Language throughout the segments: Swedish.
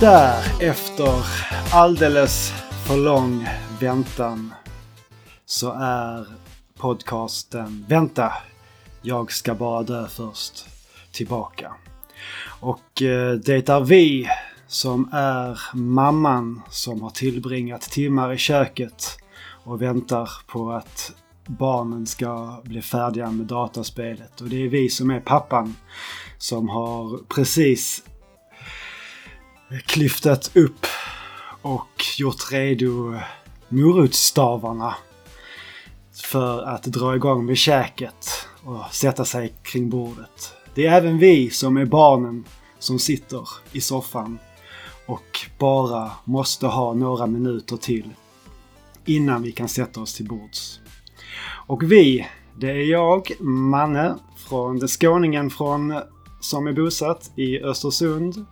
Där, efter alldeles för lång väntan, så är podcasten Vänta, jag ska bara dö först tillbaka. Och eh, det är vi som är mamman som har tillbringat timmar i köket och väntar på att barnen ska bli färdiga med dataspelet. Och det är vi som är pappan som har precis klyftat upp och gjort redo morotsstavarna för att dra igång med käket och sätta sig kring bordet. Det är även vi som är barnen som sitter i soffan och bara måste ha några minuter till innan vi kan sätta oss till bords. Och vi, det är jag, Manne, från det skåningen från, som är bosatt i Östersund.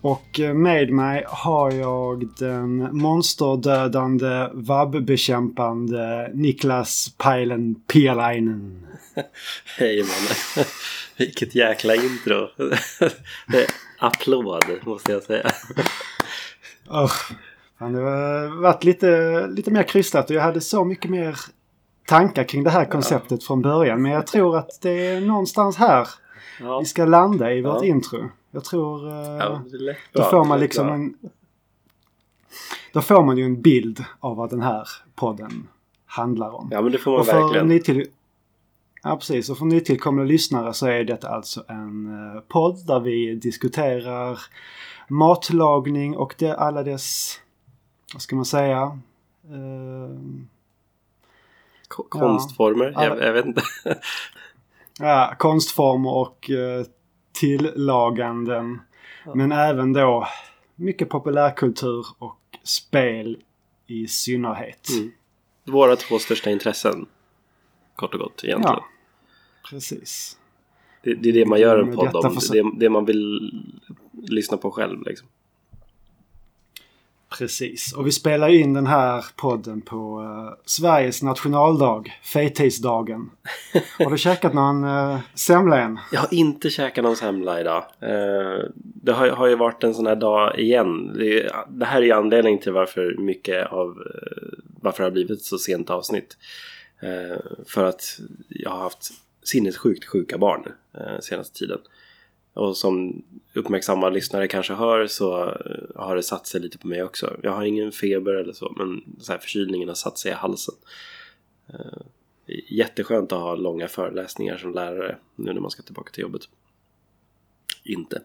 Och med mig har jag den monsterdödande, vabbbekämpande Niklas Pajlen Pialainen. Hej Manne! Vilket jäkla intro! Det är applåd måste jag säga. Oh, fan, det har varit lite, lite mer krystat och jag hade så mycket mer tankar kring det här konceptet ja. från början. Men jag tror att det är någonstans här ja. vi ska landa i vårt ja. intro. Jag tror... Uh, ja, då får man liksom en... Då får man ju en bild av vad den här podden handlar om. Ja men det får man och för verkligen. Nytill... Ja precis. Och för nytillkomna lyssnare så är detta alltså en uh, podd där vi diskuterar matlagning och det, alla dess... Vad ska man säga? Uh, konstformer? Ja, jag, jag, vet inte. ja, konstformer och uh, tillaganden. Ja. Men även då mycket populärkultur och spel i synnerhet. Mm. Våra två största intressen. Kort och gott egentligen. Ja, precis. Det, det är det man gör en podd om. Det är det man vill lyssna på själv liksom. Precis. Och vi spelar in den här podden på uh, Sveriges nationaldag, fettisdagen. har du käkat någon uh, semla än? Jag har inte käkat någon semla idag. Uh, det har, har ju varit en sån här dag igen. Det, det här är ju anledningen till varför mycket av uh, varför det har blivit så sent avsnitt. För att jag har haft sinnessjukt sjuka barn senaste tiden. Och som uppmärksamma lyssnare kanske hör så eh, har det satt sig lite på mig också. Jag har ingen feber eller så men så här förkylningen har satt sig i halsen. Eh, jätteskönt att ha långa föreläsningar som lärare nu när man ska tillbaka till jobbet. Inte.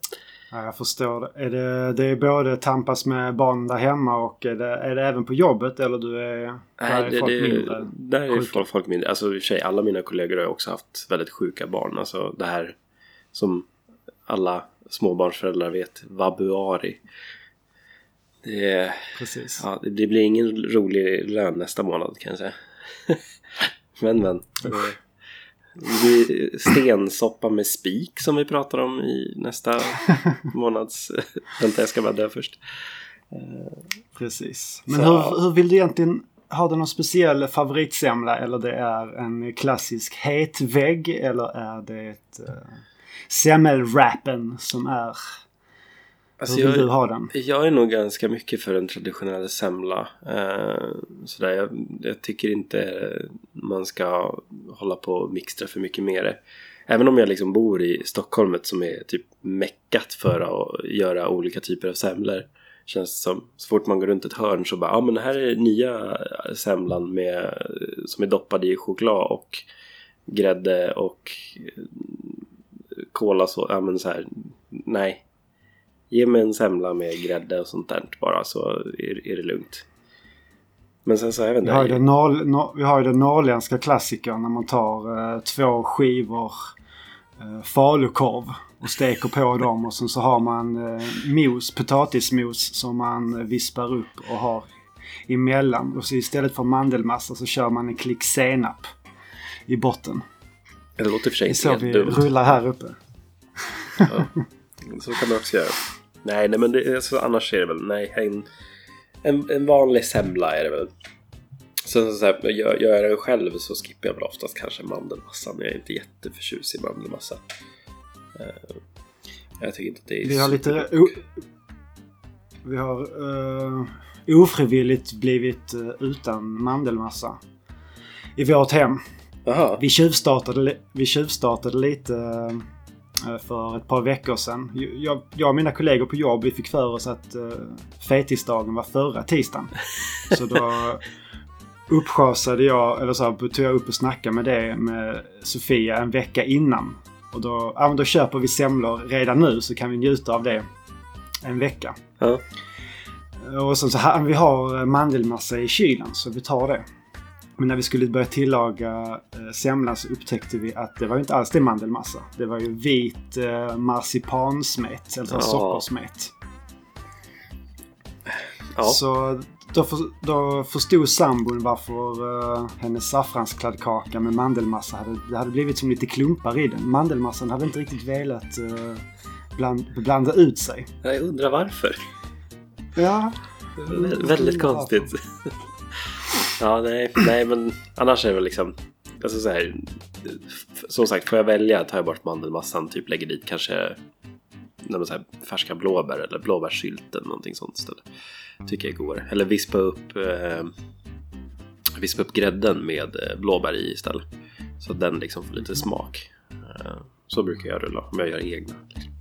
Ja, jag förstår det. Är det, det är både tampas med barn där hemma och är det, är det även på jobbet eller du är, Nej, där är folk det, mindre? Där är folk, folk mindre. Alltså i och för sig, alla mina kollegor har också haft väldigt sjuka barn. Alltså det här som alla småbarnsföräldrar vet, vabuari. Det, Precis. Ja, det blir ingen rolig lön nästa månad kan jag säga. men men. Det blir stensoppa med spik som vi pratar om i nästa månads... Vänta, jag ska bara dö först. Precis. Men hur, hur vill du egentligen har du någon speciell favoritsemla eller det är en klassisk het vägg eller är det ett... Uh semmelwrappen som är... Alltså Hur vill jag, du ha den? Jag är nog ganska mycket för en traditionell semla. Eh, sådär, jag, jag, tycker inte man ska hålla på och mixtra för mycket med det. Även om jag liksom bor i Stockholm som är typ meckat för att göra olika typer av semlor. Känns det som. Så fort man går runt ett hörn så bara, ja men här är nya semlan med, som är doppad i choklad och grädde och kola så, ja men så här, nej. Ge mig en semla med grädde och sånt där bara så är, är det lugnt. Men sen så, jag vet. Vi har ju den, norr, nor, vi har ju den norrländska klassikern när man tar eh, två skivor eh, falukorv och steker på dem och sen så har man eh, mos, potatismos som man vispar upp och har emellan. Och så istället för mandelmassa så kör man en klick senap i botten. Det låter för sig inte dumt. så vi rullar här uppe. Ja, så kan man också göra. Nej, nej men det, alltså, annars är det väl, nej, en, en, en vanlig semla är det väl. Sen så, så här, gör, gör jag den själv så skippar jag väl oftast kanske mandelmassan. Jag är inte jätteförtjust i mandelmassa. Uh, jag tycker inte att det är Vi har lite Vi har uh, ofrivilligt blivit uh, utan mandelmassa i vårt hem. Vi tjuvstartade, vi tjuvstartade lite uh, för ett par veckor sedan. Jag, jag och mina kollegor på jobb vi fick för oss att uh, fetisdagen var förra tisdagen. Så då uppschasade jag, eller så här, tog jag upp och snackade med det med Sofia en vecka innan. Och då, ja, men då köper vi semlor redan nu så kan vi njuta av det en vecka. Ja. Och sen så här, vi har mandelmassa i kylen så vi tar det. Men när vi skulle börja tillaga eh, semlan så upptäckte vi att det var ju inte alls det mandelmassa. Det var ju vit eh, marsipansmet, alltså Ja. sockersmet. Ja. Så då, för, då förstod sambon varför uh, hennes saffranskladdkaka med mandelmassa hade, det hade blivit som lite klumpar i den. Mandelmassan hade inte riktigt velat uh, bland, blanda ut sig. Jag undrar varför. Ja, Vä- Väldigt konstigt. Ja, nej, nej, men annars är det väl liksom... Alltså så här, som sagt, får jag välja tar jag bort mandelmassan. Typ lägger dit kanske nej, men så här, färska blåbär eller blåbärssylt eller någonting sånt istället. Tycker jag är godare. Eller vispa upp, eh, vispa upp grädden med eh, blåbär i istället. Så att den liksom får lite smak. Eh, så brukar jag rulla om jag gör egna. Liksom.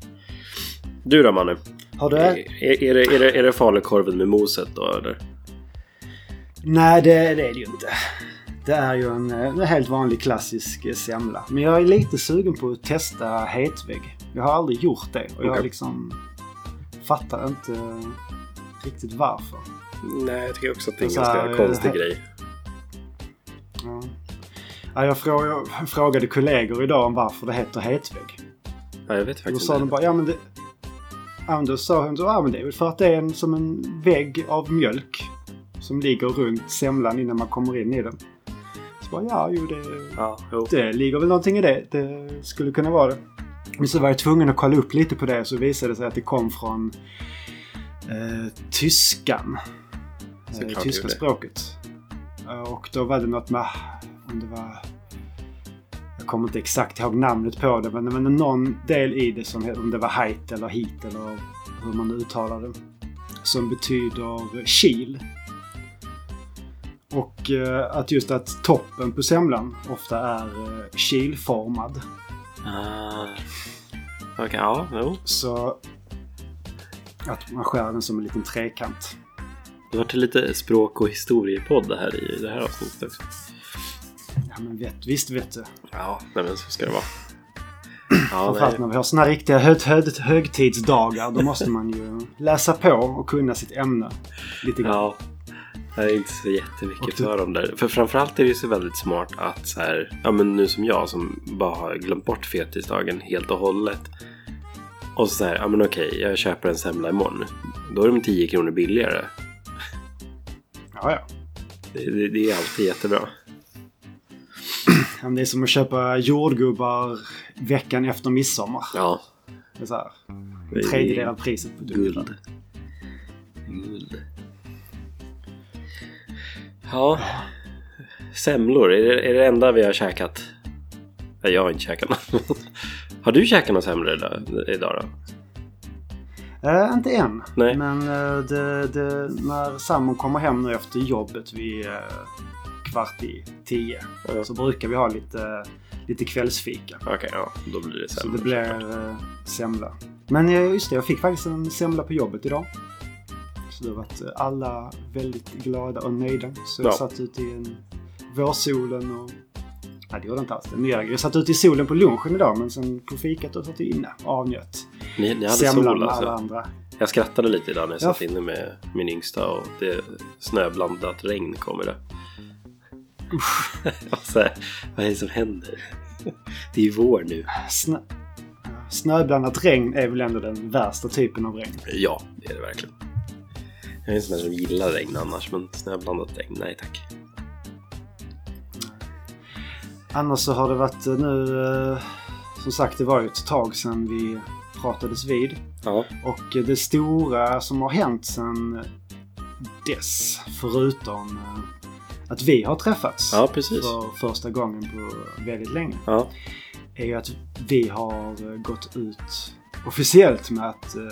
Du då Manu? har du Är, är, är, det, är, det, är det falukorven med moset då eller? Nej, det, det är det ju inte. Det är ju en, en helt vanlig klassisk eh, semla. Men jag är lite sugen på att testa hetvägg. Jag har aldrig gjort det och jag Okej. liksom fattar inte riktigt varför. Nej, jag tycker också att det är en ganska konstig eh, grej. Ja. Ja, jag, frå, jag frågade kollegor idag om varför det heter hetvägg. Ja, jag vet Då faktiskt sa de bara, ja men det... Ja, men då sa hon så, ja men det är väl för att det är en, som en vägg av mjölk. Som ligger runt semlan innan man kommer in i den. Så bara, ja jo det, Ja, jo. det ligger väl någonting i det. Det skulle kunna vara det. Men så var jag tvungen att kolla upp lite på det så visade det sig att det kom från eh, tyskan. Eh, tyska språket. Eh, och då var det något med, om det var jag kommer inte exakt ihåg namnet på det, men det var någon del i det som om det var height eller hit eller hur man uttalar det. Som betyder kil. Och eh, att just att toppen på semlan ofta är eh, kilformad. Ah. Okej, ja, jo. Så att man skär den som en liten trekant. Det var till lite språk och historiepodd här i det här avsnittet också. Ja men vet, visst vet du. Ja, nej men så ska det vara. Ja, Framförallt när vi har såna riktiga hög, hög, högtidsdagar. Då måste man ju läsa på och kunna sitt ämne lite grann. Ja. Det är inte så jättemycket du- för dem där. För framförallt är det ju så väldigt smart att så här, ja men nu som jag som bara har glömt bort fetisdagen helt och hållet. Och så här, ja men okej, jag köper en semla imorgon. Då är de 10 kronor billigare. Ja, ja. Det, det, det är alltid jättebra. Det är som att köpa jordgubbar veckan efter midsommar. Ja. Det är så här, en tredjedel av priset på. Guld. Guld. Ja. Semlor, är det, är det enda vi har käkat? Nej, jag har inte käkat något. Har du käkat några semlor idag, idag då? Eh, inte än. Nej. Men eh, det, det, när sambon kommer hem nu efter jobbet vid eh, kvart i tio Ja. så brukar vi ha lite, lite kvällsfika. Okej, ja. Då blir det Så semlor. det blir semla. Men just det, jag fick faktiskt en semla på jobbet idag. Det har varit eh, alla väldigt glada och nöjda. Så jag Ja. satt ute i en vårsolen och... Nej, det gjorde jag inte alls. Det. Jag satt ute i solen på lunchen idag men sen på fikat då satt jag inne och avnjöt. Ni, ni hade Semlan sol alltså? alla andra. Jag skrattade lite idag när jag Ja. satt inne med min yngsta och det snöblandat regn kom idag. Och så här, vad är det som händer? Det är ju vår nu. Snö... Snöblandat regn är väl ändå den värsta typen av regn. Ja, det är det verkligen. Jag är en sån där som gillar regn annars, men snöblandat regn, nej tack. Annars så har det varit eh, nu... eh, Som sagt, det var ju ett tag sedan vi pratades vid. Ja, Och det stora som har hänt sedan dess, förutom eh, att vi har träffats ja för första gången på väldigt länge, Ja, är ju att vi har eh, gått ut officiellt med att eh,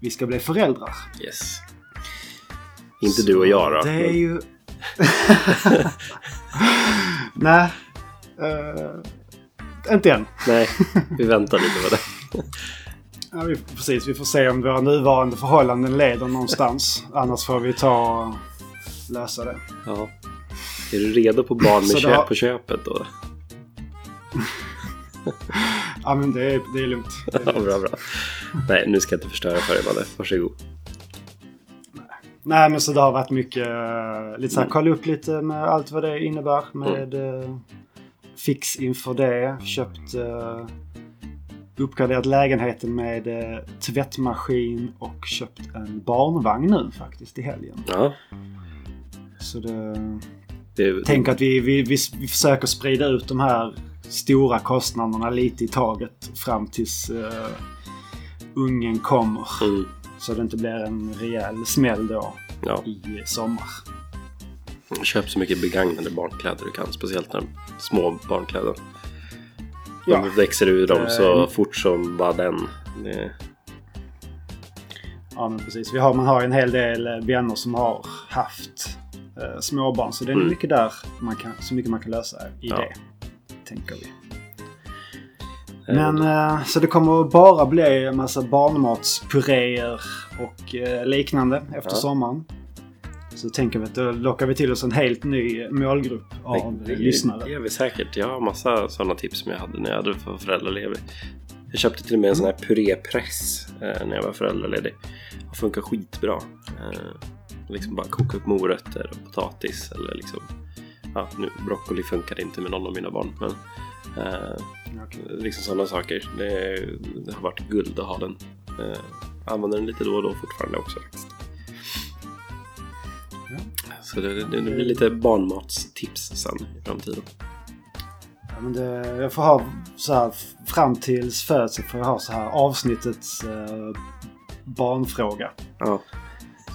vi ska bli föräldrar. Yes. Inte du och jag då. Det är men- ju... Nej. eh, inte än. Nej, vi väntar lite på det. Ja, vi, precis, vi får se om våra nuvarande förhållanden leder någonstans. Annars får vi ta och lösa det. Ja. Är du redo på barn med köp på köpet då? Ja, men det är, det är lugnt. Det är Ja, lugnt. bra, bra. Nej, nu ska jag inte förstöra för dig, Madde. Varsågod. Nej, men så det har varit mycket... eh, Lite så här, kolla upp lite med allt vad det innebär med eh, fix inför det. Köpt... Uh, uppgraderat lägenheten med eh, tvättmaskin och köpt en barnvagn nu faktiskt i helgen. Ja, Så det... det, Tänk att vi, vi, vi, vi försöker sprida ut de här stora kostnaderna lite i taget fram tills uh, ungen kommer. Mm, Så det inte blir en rejäl smäll då ja. i sommar. Köp så mycket begagnade barnkläder du kan. Speciellt när små barnkläder. Ja. De växer ur dem så Eh, fort som bara den. Det, Ja, men precis. Vi har, man har en hel del eh, vänner som har haft eh, småbarn. Så det är Mm. mycket där man kan, så mycket man kan lösa i Ja. det. Tänker vi. Eh, Men eh, så det kommer bara bli en massa barnmatspuréer och eh, liknande efter Ja. sommaren. Så tänker vi att då lockar vi till oss en helt ny målgrupp av det, det, lyssnare. det gör vi säkert. Jag har massa sådana tips som jag hade när jag hade för föräldraledig. Jag köpte till och med en sån här purépress eh, när jag var föräldraledig. Det funkar skitbra. Eh, liksom bara koka upp morötter och potatis eller liksom Ja, nu, broccoli funkar inte med någon av mina barn men eh, Okej. liksom sådana saker. Det, det har varit guld att ha den. Eh, använder den lite då och då fortfarande också. Ja. Så det, det, det blir lite barnmatstips sen i framtiden. Ja, men det, jag får ha så här fram tills födseln får jag ha så här avsnittets eh, barnfråga. Ja,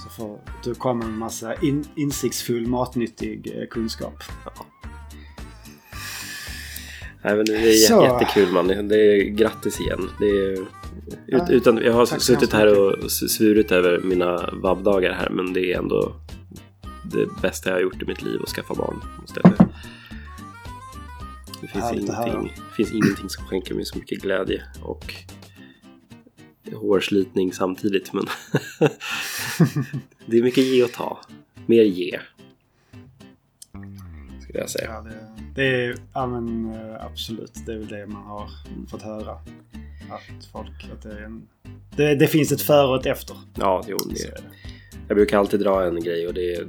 Så får du komma med en massa in, insiktsfull matnyttig eh, kunskap. Nej, men det är Så. jättekul man. Det är grattis igen. Det är, ut, utan, jag har tack suttit här och svurit över mina vabbdagar här men det är ändå det bästa jag har gjort i mitt liv att skaffa barn. Måste jag säga. Det finns höra. ingenting, det finns ingenting som skänker mig så mycket glädje och hårslitning samtidigt men det är mycket ge och ta. Mer ge. Skulle jag säga. Ja, det, det är ja, men, eh, absolut. Det är väl det man har fått höra. Att folk, att det, är en, det, det finns ett före och ett efter. Ja, jo, det, är det. Jag brukar alltid dra en grej och det,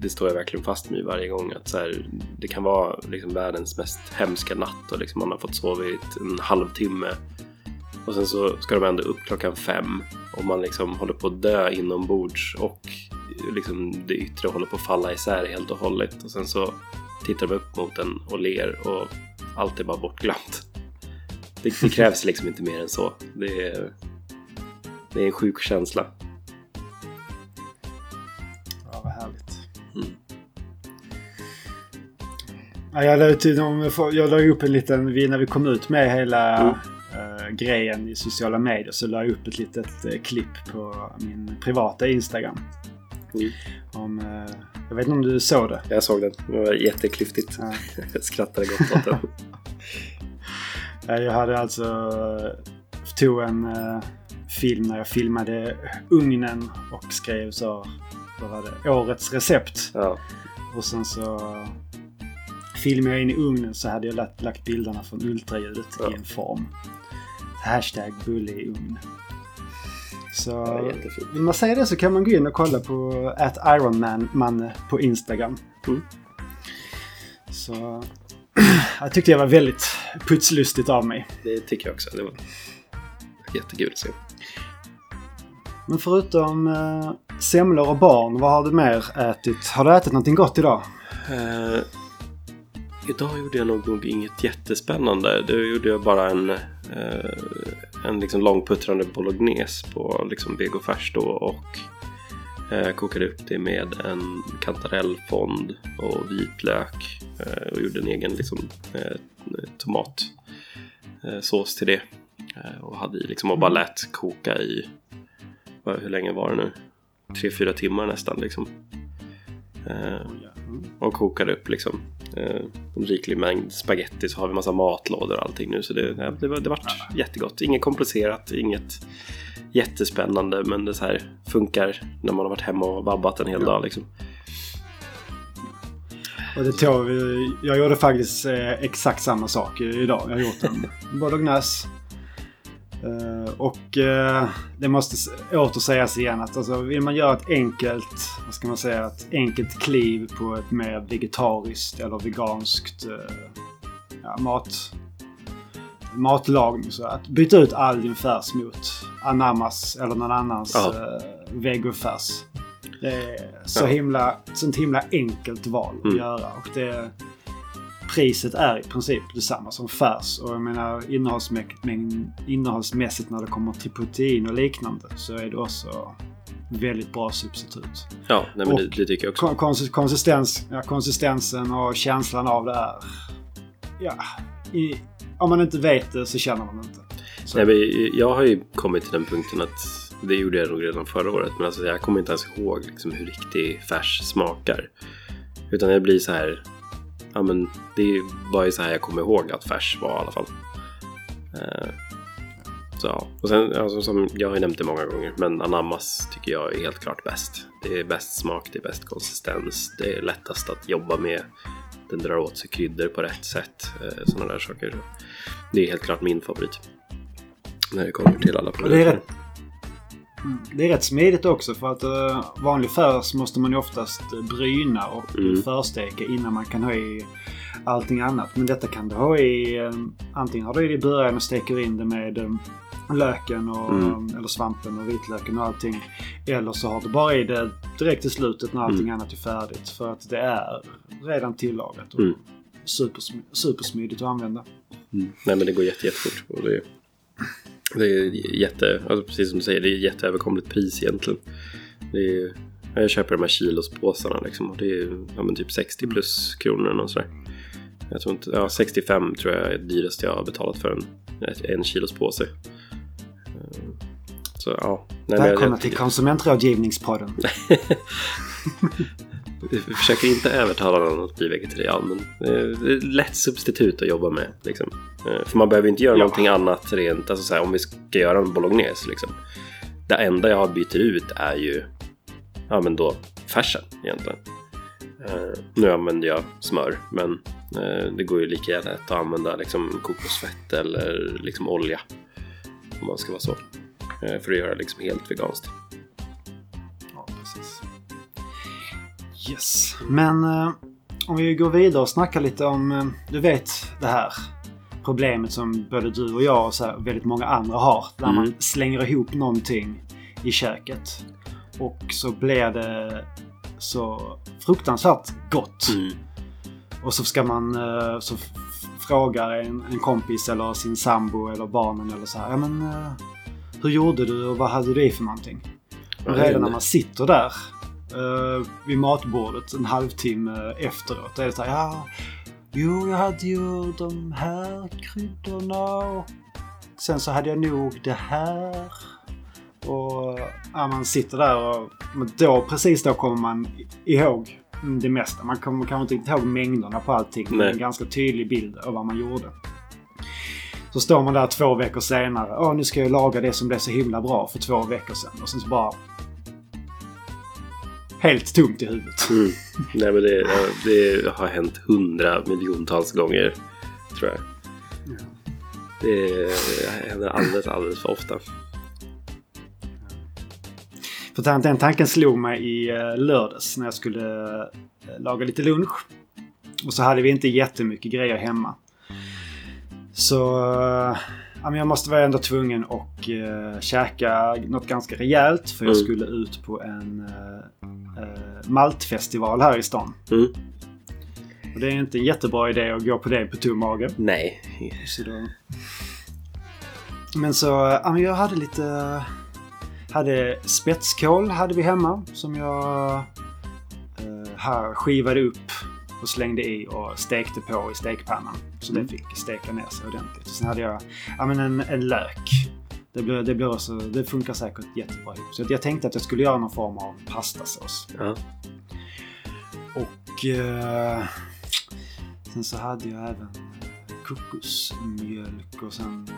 det står jag verkligen fast med varje gång. Att så här, det kan vara liksom världens mest hemska natt och liksom man har fått sova i en halvtimme. Och sen så ska de ändå upp klockan fem och man liksom håller på att dö inombords och liksom det yttre håller på att falla isär helt och hållet. Och sen så tittar de upp mot en och ler och allt är bara bortglömt. Det, det krävs liksom inte mer än så. Det är, det är en sjuk känsla. Ja, vad härligt. Mm. Ja, jag la ut, jag la upp en liten, när vi kom ut med hela Mm. eh, grejen i sociala medier så la jag upp ett litet eh, klipp på min privata Instagram. Mm. Om, eh, jag vet inte om du såg det? Jag såg den. Det var jätteklyftigt. Ja. Jag skrattade gott åt den. Eh, Jag hade alltså tog en eh, film när jag filmade ugnen och skrev så, vad var det, årets recept. Ja, Och sen så filmade jag in i ugnen så hade jag lagt, lagt bilderna från ultraljudet Ja. i en form. Hashtag bulle i ugn. Så det vill man säga det så kan man gå in och kolla på at Ironman på Instagram. Mm. Så jag tyckte jag var väldigt putslustigt av mig. Det tycker jag också. Det var jättekul att se. Men förutom eh, semlor och barn, vad har du mer ätit? Har du ätit någonting gott idag? Eh, idag gjorde jag nog, nog inget jättespännande. Då gjorde jag bara en, eh, en liksom långputtrande bolognese på liksom vegofärs då och eh, kokade upp det med en kantarellfond och vitlök eh, och gjorde en egen liksom, eh, tomatsås eh, till det. Eh, och hade i liksom och bara lät koka i hur länge var det nu? Tre, fyra timmar nästan liksom. Eh, och kokade upp liksom eh, en riklig mängd spaghetti så har vi massa matlådor och allting nu så det, det, var, det vart jättegott. Inget komplicerat, inget jättespännande men det så här funkar när man har varit hemma och vabbat en hel Ja. dag liksom. Och det tog, jag gjorde faktiskt eh, exakt samma sak idag. Jag har gjort en bolognese. Eh, och eh, det måste åter sägas igen att alltså, vill man göra ett enkelt, vad ska man säga, ett enkelt kliv på ett mer vegetariskt eller veganskt eh, ja, mat, matlagning. Så att byta ut all din färs mot anammas eller någon annans Ja. vegofärs. Det är så Ja. himla, sånt himla enkelt val att Mm. göra. Och det, priset är i princip detsamma som färs. Och jag menar innehållsmässigt, men innehållsmässigt när det kommer till protein och liknande så är det också väldigt bra substitut. Ja, nej, men Och- det, det tycker jag också. Kon- konsis- konsistens, ja, konsistensen och känslan av det är... Ja, i, om man inte vet det så känner man inte. Så, Nej, men jag har ju kommit till den punkten att det gjorde jag nog redan förra året. Men alltså, jag kommer inte ens ihåg liksom, hur riktig färs smakar. Utan det blir så här. Ja, men det var ju så här jag kommer ihåg att färs var i alla fall. Eh, så ja. Och sen, alltså, som jag har ju nämnt det många gånger, men anammas tycker jag är helt klart bäst. Det är bäst smak, det är bäst konsistens, det är lättast att jobba med. Den drar åt sig kryddor på rätt sätt. Eh, Sådana där saker. Det är helt klart min favorit. När det kommer till alla produkter. det, är rätt, det är rätt smidigt också för att uh, vanlig färs måste man ju oftast eh, bryna och Mm. försteka innan man kan ha i allting annat. Men detta kan du ha i... eh, antingen har du det i början och steker in det med eh, löken och, Mm. eller svampen och vitlöken och allting. Eller så har du bara i det direkt i slutet när allting Mm. annat är färdigt. För att det är redan tillagat och Mm. supersm- supersmidigt att använda. Mm. Nej men det går jätte, jättefort. Och det, det är jätte, alltså precis som du säger, det är jätteöverkomligt pris egentligen. Är, jag köper de här kilospåsarna liksom och det är ja, typ 60 plus kronor och sådär. Jag tror inte, ja 65 tror jag är det dyraste jag har betalat för en, en kilos påse. Så ja. Nej, men jag- Välkomna jag- till Konsumentrådgivningspodden. Vi försöker inte övertala någon att bli vegetarian men eh, lätt substitut att jobba med. Liksom. Eh, För man behöver inte göra Ja. någonting annat rent, alltså så här, om vi ska göra en bolognese liksom. Det enda jag byter ut är ju ja, men då färsen egentligen. Eh, nu använder jag smör men eh, det går ju lika gärna att använda liksom, kokosfett eller liksom, olja. Om man ska vara så. Eh, för att göra liksom helt veganskt. Ja, precis. Yes. Men eh, om vi går vidare och snackar lite om, eh, du vet det här problemet som både du och jag och så här, väldigt många andra har. Där Mm. man slänger ihop någonting i köket. Och så blir det så fruktansvärt gott. Mm. Och så ska man eh, så frågar en, en kompis eller sin sambo eller barnen eller så här. Ja men eh, hur gjorde du och vad hade du i för någonting? Och redan när det. man sitter där eh, vid matbordet en halvtimme efteråt. Då är det så här, ja, jo jag hade ju de här kryddorna och sen så hade jag nog det här. Och ja, man sitter där och men då, precis då kommer man ihåg det mesta. Man kommer kanske inte ihåg mängderna på allting. Men det Nej. en ganska tydlig bild av vad man gjorde. Så står man där två veckor senare. Åh, nu ska jag laga det som blev så himla bra för två veckor sedan. Och sen så bara... Helt tomt i huvudet. Mm. Nej men det, det har hänt hundra miljontals gånger tror jag. Det händer alldeles, alldeles för ofta. För den- den tanken slog mig i eh, lördags när jag skulle eh, laga lite lunch. Och så hade vi inte jättemycket grejer hemma. Så eh, jag måste vara ändå tvungen att uh, käka något ganska rejält. För jag Mm. skulle ut på en uh, uh, maltfestival här i stan. Mm. Och det är inte en jättebra idé att gå på det på tom mage. Nej. Så då... Men så, ja men jag hade lite... Hade spetskål hade vi hemma som jag eh, här skivade upp och slängde i och stekte på i stekpannan. Så Mm. det fick steka ner sig ordentligt. Och sen hade jag ja, men en, en lök Det, blir, det, blir också, det funkar säkert jättebra ihop. Så jag tänkte att jag skulle göra någon form av pastasås. Ja. Och eh, sen så hade jag även kokosmjölk och sen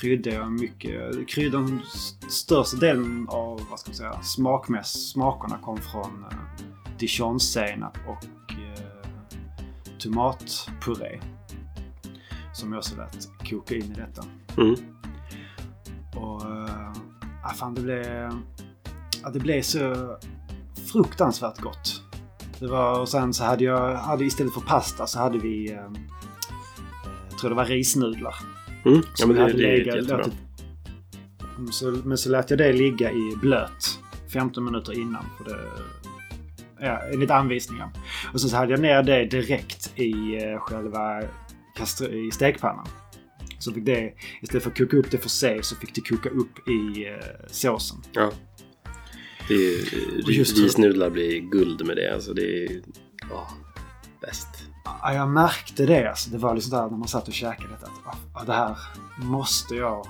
kryddade jag mycket. Kryddan, största delen av vad ska man säga, smakmäss, smakerna kom från eh, dijonsenap och tomatpuré. Som jag också lät koka in i detta. Mm. Och äh, fan, det blev, ja, det blev så fruktansvärt gott. Det var, och sen så hade jag, hade istället för pasta så hade vi, äh, jag tror det var risnudlar. Mm. Ja, men det, det är legat- jättebra. låtit- Mm, Så, men så lät jag det ligga i blöt 15 minuter innan. För det, ja, enligt anvisningar. Och så hade jag ner det direkt i eh, själva i stekpannan. Så fick det, istället för att koka upp det för sig så fick det koka upp i eh, såsen. Ja. Det är just- risnudlar blir guld med det. Alltså det är ja, bäst. Ja, jag märkte det. Alltså, det var liksom där när man satt och käkade detta. Att, ah, det här måste jag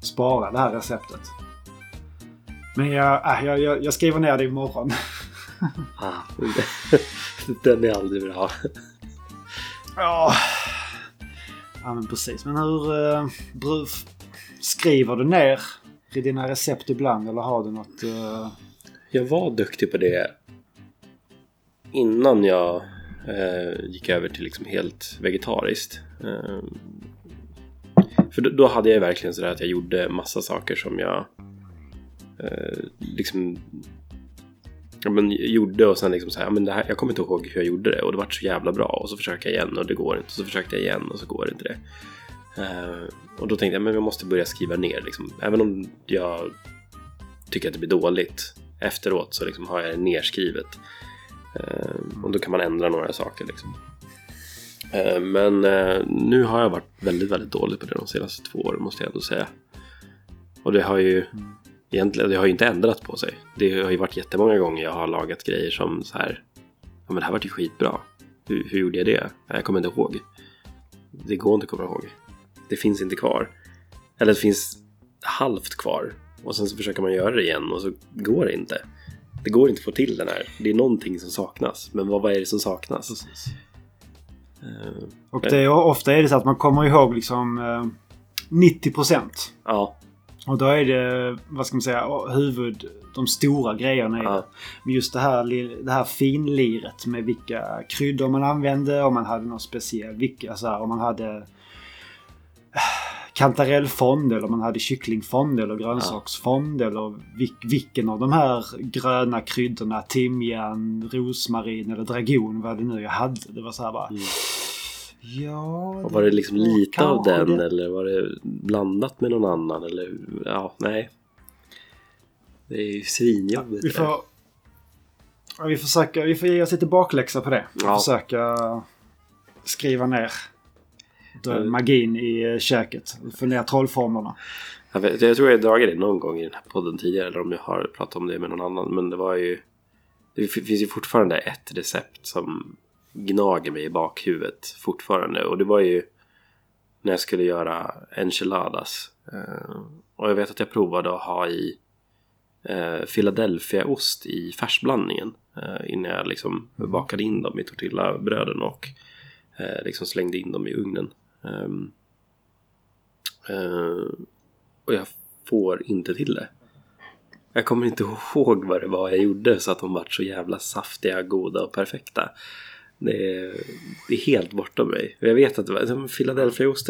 spara, det här receptet. Men jag, äh, jag, jag, jag skriver ner det imorgon. Ah, den är aldrig bra. Ja. Ja men precis. Men hur... Uh, skriver du ner i dina recept ibland eller har du något... eh, Jag var duktig på det innan jag eh, gick över till liksom helt vegetariskt. För då, då hade jag verkligen sådär att jag gjorde massa saker som jag liksom ja, men, gjorde och sen liksom så här, ja, men det här, jag kommer inte ihåg hur jag gjorde det och det var så jävla bra och så försöker jag igen och det går inte. Och Så försökte jag igen och så går inte det. Uh, och då tänkte jag, men jag måste börja skriva ner liksom. Även om jag tycker att det blir dåligt efteråt så liksom har jag det nerskrivet. Uh, och då kan man ändra några saker liksom. uh, men nu har jag varit väldigt, väldigt dålig på det de senaste två åren måste jag ändå säga. Och det har ju mm egentligen, det har ju inte ändrat på sig. Det har ju varit jättemånga gånger jag har lagat grejer som så här. Ja men det här vart ju skitbra. Hur, hur gjorde jag det? Jag kommer inte ihåg. Det går inte att komma ihåg. Det finns inte kvar. Eller det finns halvt kvar. Och sen så försöker man göra det igen och så går det inte. Det går inte att få till den här. Det är någonting som saknas. Men vad, vad är det som saknas? Precis. Eh, Och det är, ofta är det så att man kommer ihåg liksom eh, 90 procent. ja, Och då är det, vad ska man säga, huvud, de stora grejerna i Ja. Men just det här, det här finliret med vilka kryddor man använde, om man hade något speciellt, vilka, så här, om man hade eh, kantarellfond eller om man hade kycklingfond eller grönsaksfond eller vilk, vilken av de här gröna kryddorna, timjan, rosmarin eller dragon, vad det nu jag hade. Det var så här bara... Mm. Ja... Och var det liksom lite av den det. eller var det blandat med någon annan eller ja, nej. Det är ju svinjobbigt. Vi får, ja, vi, försöker, vi får ge oss lite bakläxa på det. Ja. Försöka skriva ner den magin i eh, köket. Få ner trollformlerna. Jag, vet, jag tror jag dragit det någon gång i den här podden tidigare eller om jag har pratat om det med någon annan. Men det var ju... Det finns ju fortfarande ett recept som gnager mig i bakhuvudet fortfarande. Och det var ju när jag skulle göra enchiladas. Eh, och jag vet att jag provade att ha i eh, Philadelphia-ost i färsblandningen. Eh, innan jag liksom bakade in dem i tortillabröden och liksom slängde in dem i ugnen. Ehm, eh, och jag får inte till det. Jag kommer inte ihåg vad det var jag gjorde så att de vart så jävla saftiga, goda och perfekta. Det är, det är helt bortom mig. Jag vet att det var,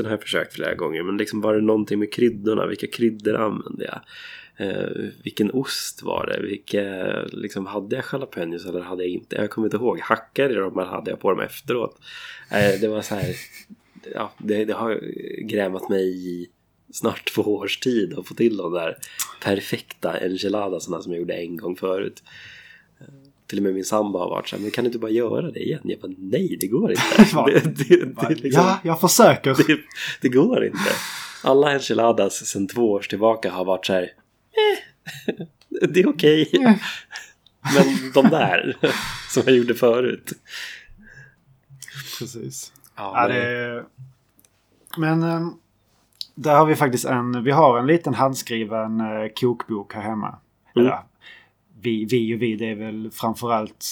har jag försökt flera gånger men liksom var det någonting med kryddorna? Vilka kryddor använde jag? Eh, vilken ost var det? Vilka, liksom, hade jag jalapenos eller hade jag inte? Jag kommer inte ihåg. Hackade jag dem eller hade jag på dem efteråt? Eh, det var så här... Ja, det, det har grämat mig i snart två års tid att få till de där perfekta enchiladasarna som jag gjorde en gång förut. Till och med min sambo har varit så här, men kan du inte bara göra det igen? Jag bara, nej det går inte. Det, det, det, liksom, Ja, jag försöker. det, det går inte. Alla enchiladas sedan två års tillbaka har varit så här, eh, det är okej. Men de där som jag gjorde förut. Precis. Ja, är... Men... ehm, där har vi faktiskt en, vi har en liten handskriven eh, kokbok här hemma. Mm. Eller, vi, vi och vi, det är väl framförallt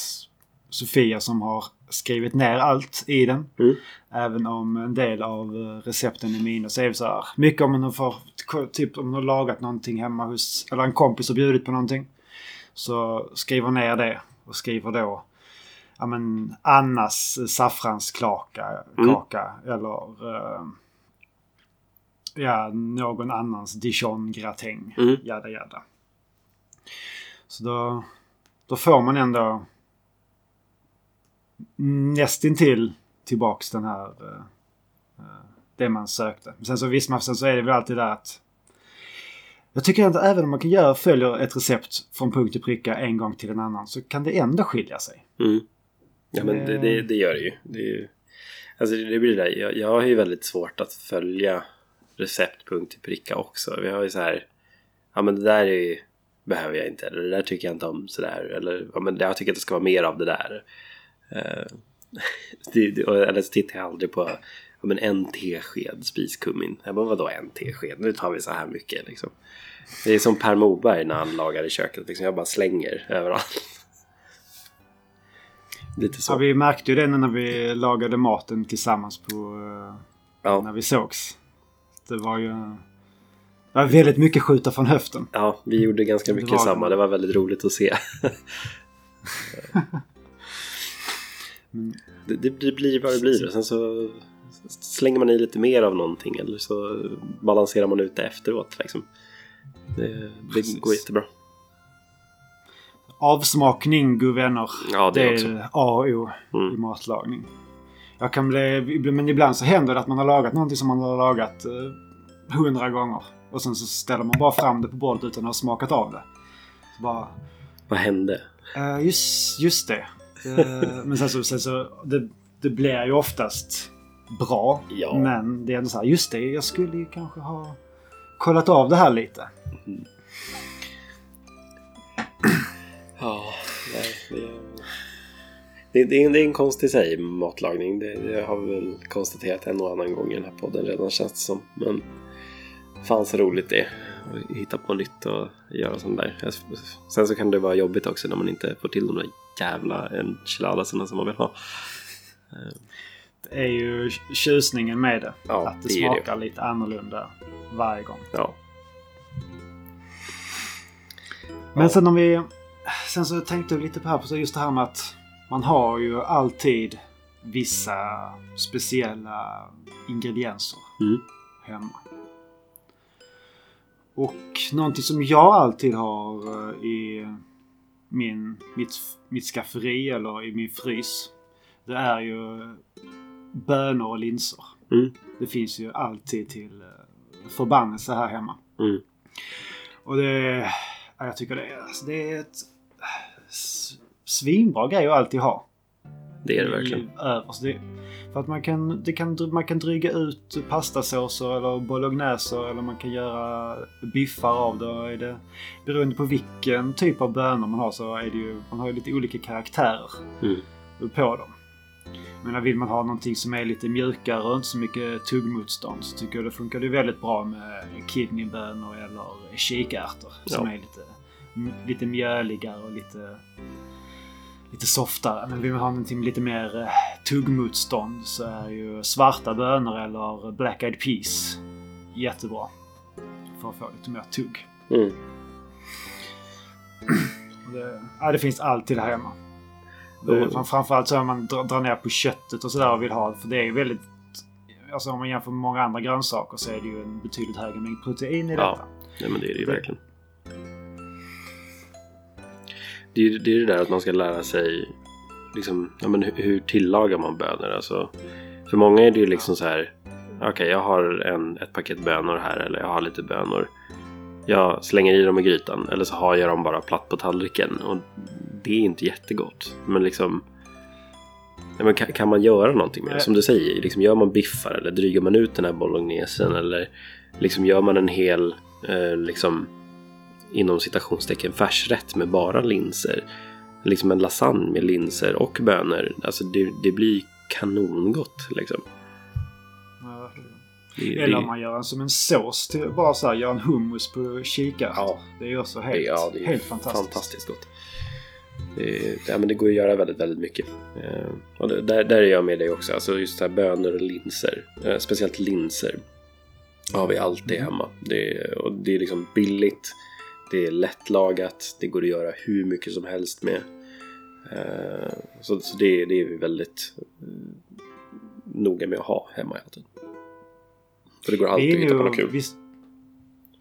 Sofia som har skrivit ner allt i den. Mm. Även om en del av eh, recepten är mina så är det så här. Mycket om man får, typ om man har lagat någonting hemma hos, eller en kompis har bjudit på någonting. Så skriver ner det och skriver då ja men Annas saffranskaka Mm. kaka, eller eh, ja, någon annans dijon-gratäng. Mm. Jada jada. Så då, då får man ändå nästintill tillbaks den här eh, eh, det man sökte. Men Sen så visst man, sen så är det väl alltid där att jag tycker att även om man kan göra, följer ett recept från punkt till pricka en gång till en annan så kan det ändå skilja sig. Mm. Ja men det, det, det gör det ju. Det, är ju alltså det blir det. Jag, jag har ju väldigt svårt att följa recept punkt till pricka också. Vi har ju så här. Ja men det där är ju, behöver jag inte. Eller det där tycker jag inte om sådär. Eller ja, men jag tycker att det ska vara mer av det där. Det, det, och- eller så tittar jag aldrig på ja, men en tesked spiskummin. Jag bara vadå en tesked? Nu tar vi så här mycket liksom. Det är som Per Morberg när han lagar i köket. Liksom. Jag bara slänger överallt. Lite så. Ja, vi märkte ju det när vi lagade maten tillsammans på eh, Ja. när vi sågs. Det var ju det var väldigt mycket skjuta från höften. Ja, vi gjorde ganska Det mycket var- samma. Det var väldigt roligt att se. Det, det blir- vad det blir. Och sen så slänger man i lite mer av någonting eller så balanserar man ut det efteråt. Liksom. Det, det Precis. går jättebra. Avsmakning, god vänner. Ja, det det är. A och O i Mm. matlagning. Jag kan bli, men ibland så händer det att man har lagat någonting som man har lagat eh, hundra gånger. Och sen så ställer man bara fram det på bordet utan att ha smakat av det. Så bara, Vad hände? eh, just, just det. Eh, men sen så, sen så det, det blir ju oftast bra. Ja. Men det är ändå så här, just det, jag skulle ju kanske ha kollat av det här lite. Ja, nej, det, det, det, är, det är en konst i sig, matlagning. Det, det har vi väl konstaterat en och annan gång i den här podden redan känns det som. Men fan så roligt det är att hitta på nytt och göra sånt där. Sen så kan det vara jobbigt också när man inte får till de där jävla enchiladasarna som man vill ha. Det är ju tjusningen med det. Ja, att det, det smakar lite annorlunda varje gång. Ja, Men Ja. sen om vi... Sen så tänkte jag lite på här, på just det här med att man har ju alltid vissa speciella ingredienser Mm. hemma. Och någonting som jag alltid har eh, i min, mitt, mitt skafferi eller i min frys. Det är ju bönor och linser. Mm. Det finns ju alltid till eh, förbannelse här hemma. Mm. Och det... ja, Jag tycker det är, alltså det är ett s- svinbra grej att alltid ha. det är det verkligen. Överst. Det, för att man kan, det kan, man kan dryga ut pastasåser eller bologneser eller man kan göra biffar av det. Är det. Beroende på vilken typ av bönor man har så är det ju, man har ju lite olika karaktärer Mm. på dem. Menar, vill man ha någonting som är lite mjukare och inte så mycket tuggmotstånd så tycker jag det funkar det väldigt bra med kidneybönor eller kikärtor som Ja. är lite, lite mjöligare och lite, lite softare. Men vill man ha någonting med lite mer eh, tuggmotstånd så är ju svarta bönor eller black eyed peas jättebra. För att få lite mer tugg. Mm. Det, ja, det finns alltid här hemma. Mm. Det, fram- framförallt så om man drar, ner på köttet och sådär och vill ha för det är ju väldigt... Alltså om man jämför med många andra grönsaker så är det ju en betydligt högre mängd protein i detta. Ja, men det är det ju Det- verkligen. Det är ju det, är det där att man ska lära sig liksom, ja, men hur, hur tillagar man bönor? Alltså, för många är det ju liksom så här. Okej, jag har en, ett paket bönor här eller jag har lite bönor. Jag slänger i dem i grytan eller så har jag dem bara platt på tallriken. Och det är inte jättegott. Men liksom ja, men kan, kan man göra någonting med det? Som du säger, liksom, gör man biffar eller drygar man ut den här bolognesen eller liksom gör man en hel eh, liksom inom citationstecken färsrätt med bara linser. Liksom en lasagne med linser och bönor. Alltså det, det blir kanongott liksom. Ja, verkligen. Det, Eller om man gör en som en sås. Till, bara så här, gör en hummus på kikärtor. Ja. Det är också helt, ja, det är helt fantastiskt. fantastiskt gott. Det, ja, men det går att göra väldigt, väldigt mycket. Eh, och det, där, där är jag med dig också. Alltså just här bönor och linser. Eh, speciellt linser. Har vi alltid hemma. Det, och det är liksom billigt. Det är lättlagat. Det går att göra hur mycket som helst med. Eh, så så det, det är vi väldigt eh, noga med att ha hemma hela tiden. För det går alltid att hitta på något kul. visst,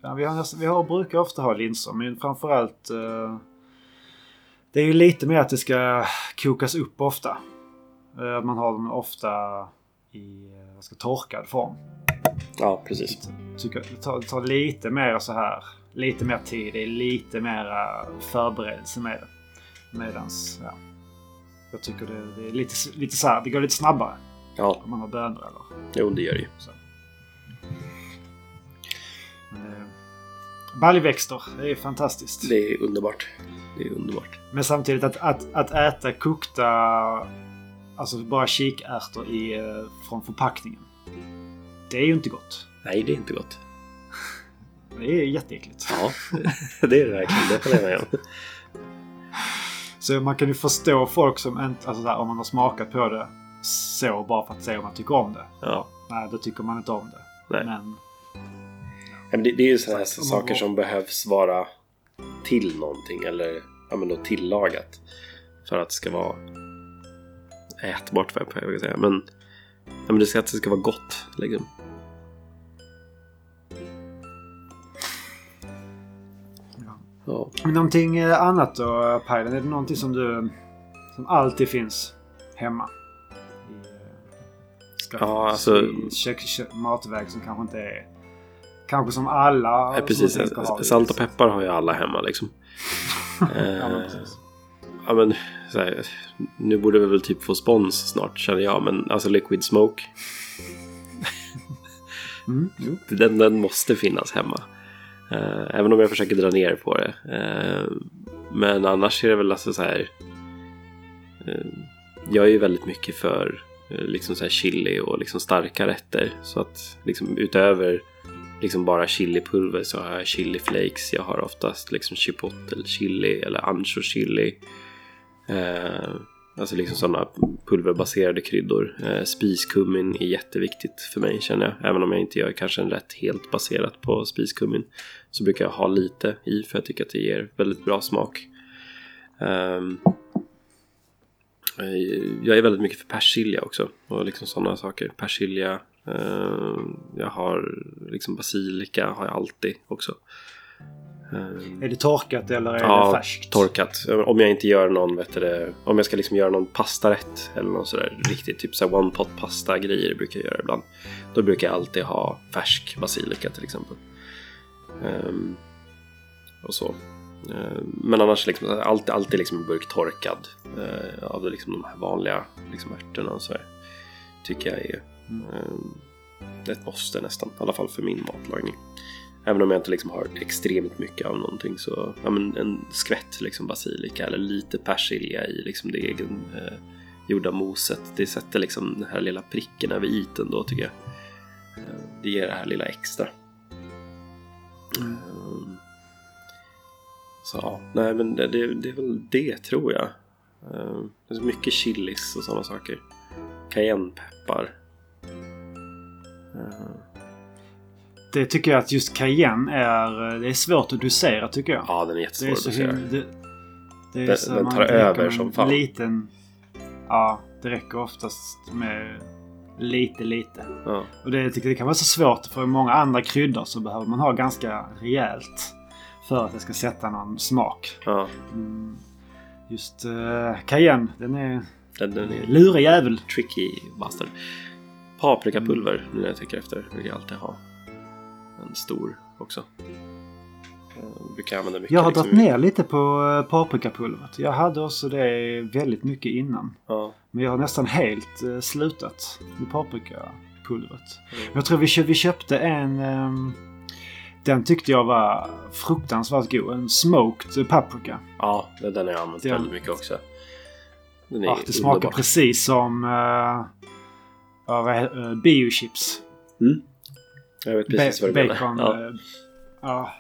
ja, vi, har, vi har, brukar ofta ha linser men framförallt eh, det är ju lite mer att det ska kokas upp ofta. Eh, man har dem ofta i ska, torkad form. Ja, precis. Tycker, det, tar, det tar lite mer så här lite mer tid. Det är lite mer förberedelse med det. Medans, ja. Jag tycker det, det är lite, lite så här, det går lite snabbare Ja, om man har bönor eller jo det gör det ju. så. Eh, Baljväxter, det är fantastiskt. Det är underbart. Det är underbart. Men samtidigt att, att, att äta kokta, alltså bara kikärtor i, eh, från förpackningen. Det är ju inte gott. Nej, det är inte gott. Det är jätteäckligt. Ja, det är det verkligen. Det håller jag med om. Så man kan ju förstå folk som inte, alltså så här, om man har smakat på det så bara för att se om man tycker om det. Ja. Nej, då tycker man inte om det. Nej. Men Ja, det, det är ju sådana här saker var- som behövs vara till någonting eller ja, men då tillagat. För att det ska vara ätbart, vad jag säga. Men, ja, men det ska, att det ska vara gott. Liksom. Ja. Någonting eh, annat då, Pajlen? Är det någonting som du... Som alltid finns hemma? Eh, Ja, alltså- kök, kök, matväg som kanske inte är... Kanske som alla... Ja, som precis. ha i- Salt och peppar har ju alla hemma liksom. ja, men Eh, precis. Ja men, så här, nu borde vi väl typ få spons snart känner jag. Men alltså Liquid Smoke. Mm, jo. Den, den måste finnas hemma. Eh, även om jag försöker dra ner på det. Eh, men annars är det väl alltså så här. eh, jag är ju väldigt mycket för eh, liksom så här chili och liksom starka rätter. Så att liksom utöver liksom bara chilipulver så har jag chili flakes. Jag har oftast liksom chipotle chili eller ancho chili. Eh, alltså liksom sådana pulverbaserade kryddor. Eh, spiskummin är jätteviktigt för mig känner jag. Även om jag inte gör kanske en rätt helt baserat på spiskummin. Så brukar jag ha lite i för jag tycker att det ger väldigt bra smak. Um, jag är väldigt mycket för persilja också. Och liksom sådana saker. Persilja. eh, jag har liksom basilika har jag alltid också. Ehm, Är det torkat eller är Ja, det färskt? torkat. Om jag inte gör någon, vet du, om jag ska liksom göra någon pastarätt eller någon sådär riktigt typ så här one pot pasta grejer brukar jag göra ibland. Då brukar jag alltid ha färsk basilika till exempel. Ehm, och så. Ehm, men annars liksom alltid, alltid liksom en burk torkad eh, av liksom de här vanliga liksom ärtorna och så här. Tycker jag är ehm, ett måste nästan, i alla fall för min matlagning. Även om jag inte liksom har extremt mycket av någonting så ja, men en skvätt liksom basilika eller lite persilja i liksom det egen eh, gjorda moset. Det sätter liksom den här lilla pricken över iten då tycker jag. Eh, det ger det här lilla extra. Mm. Så ja, nej men det, det, det är väl det tror jag. Ehm, det är så mycket chilis och sådana saker. Cayennepeppar. Mm. Ehm. Det tycker jag att just cayenne är... Det är svårt att dosera tycker jag. ja, den är jättesvår att dosera. Det, det är Den- så den tar över som fan. Liten... Ja, det räcker oftast med lite, lite. Ja. Och det, det kan vara så svårt för många andra kryddor så behöver man ha ganska rejält för att det ska sätta någon smak. Ja, Mm. Just uh, cayenne, den är den, den är lurig jävel. tricky bastard. Paprikapulver, nu när jag tänker efter, vill jag alltid ha. En stor också. Använda mycket. Jag har liksom, dragit ner lite på eh, paprikapulvret. Jag hade också det väldigt mycket innan. Ja, Men jag har nästan helt eh, slutat med paprikapulvret. Mm. Jag tror vi, kö- vi köpte en... ehm, den tyckte jag var fruktansvärt god. En smoked paprika. ja den den har jag använt Ja. väldigt mycket också. Den är Ja, det smakar underbar. precis som uh, eh, biochips. Mm. Jag vet precis vad du menar. bacon. Ja. eh, Ja.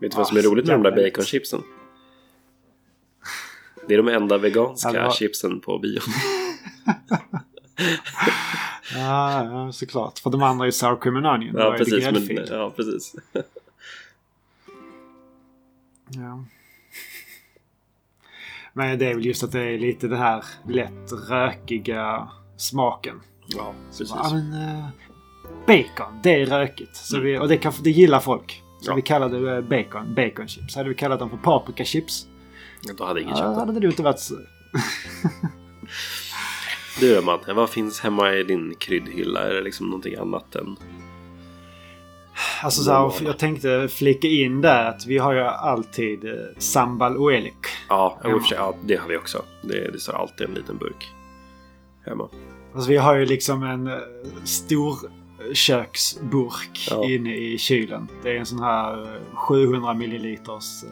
Vet du vad som är roligt med de där baconchipsen? Det är de enda veganska Ja, det var- chipsen på bio. Ja, ja, såklart. För de andra är sour cream and onion. Då Ja, är det precis. Men, ja, precis. Ja. Men det är väl just att det är lite den här lätt rökiga smaken. Ja, precis. Ja, men, eh, bacon, det är rökigt. Så Mm. vi, och det, kan, det gillar folk. Så Ja. vi kallar det eh, bacon, bacon chips. Hade vi kallat dem för paprika chips, Då hade ingen ja, köpt det. hade det inte varit så. Du då Madde, vad finns hemma i din kryddhylla? Är det liksom någonting annat än... Alltså så här, jag tänkte flika in där att vi har ju alltid eh, sambal oelik. Ja, i och för sig, ja, det har vi också. Det, det står alltid en liten burk hemma. Alltså vi har ju liksom en eh, stor köksburk Ja. inne i kylen. Det är en sån här eh, 700 milliliters eh,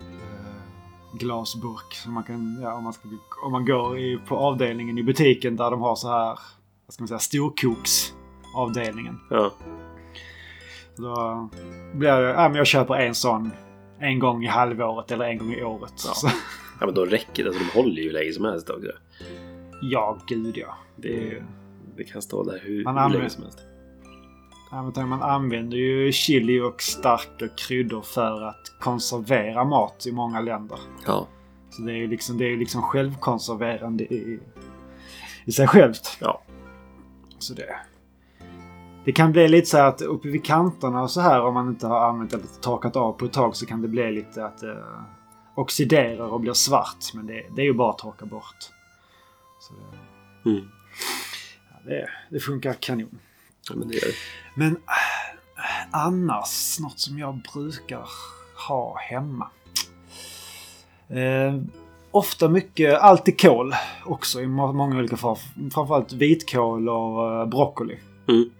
eh, glasburk. Som man kan, ja, om, man ska, om man går i, på avdelningen i butiken där de har så här, vad ska man säga, storkoksavdelningen. Ja, Då blir det, ja men jag köper en sån en gång i halvåret eller en gång i året. Ja. Så, ja men då räcker det. Alltså, de håller ju hur länge som helst också. ja, gud ja. Det, det kan stå där hur, Man hur använder- länge som helst. Man använder ju chili och starka kryddor för att konservera mat i många länder. Ja, Så det är ju liksom, det är ju liksom självkonserverande i, i sig självt. ja. Så det, det kan bli lite så här att uppe vid kanterna och så här om man inte har använt eller torkat av på ett tag så kan det bli lite att det oxiderar och blir svart. Men det, det är ju bara att torka bort. Så det, Mm. Det, det funkar kanon. ja men det. Men äh, annars, något som jag brukar ha hemma. Eh, ofta mycket, alltid kål också i må- många olika former. Framförallt vitkål och eh, broccoli. Mm.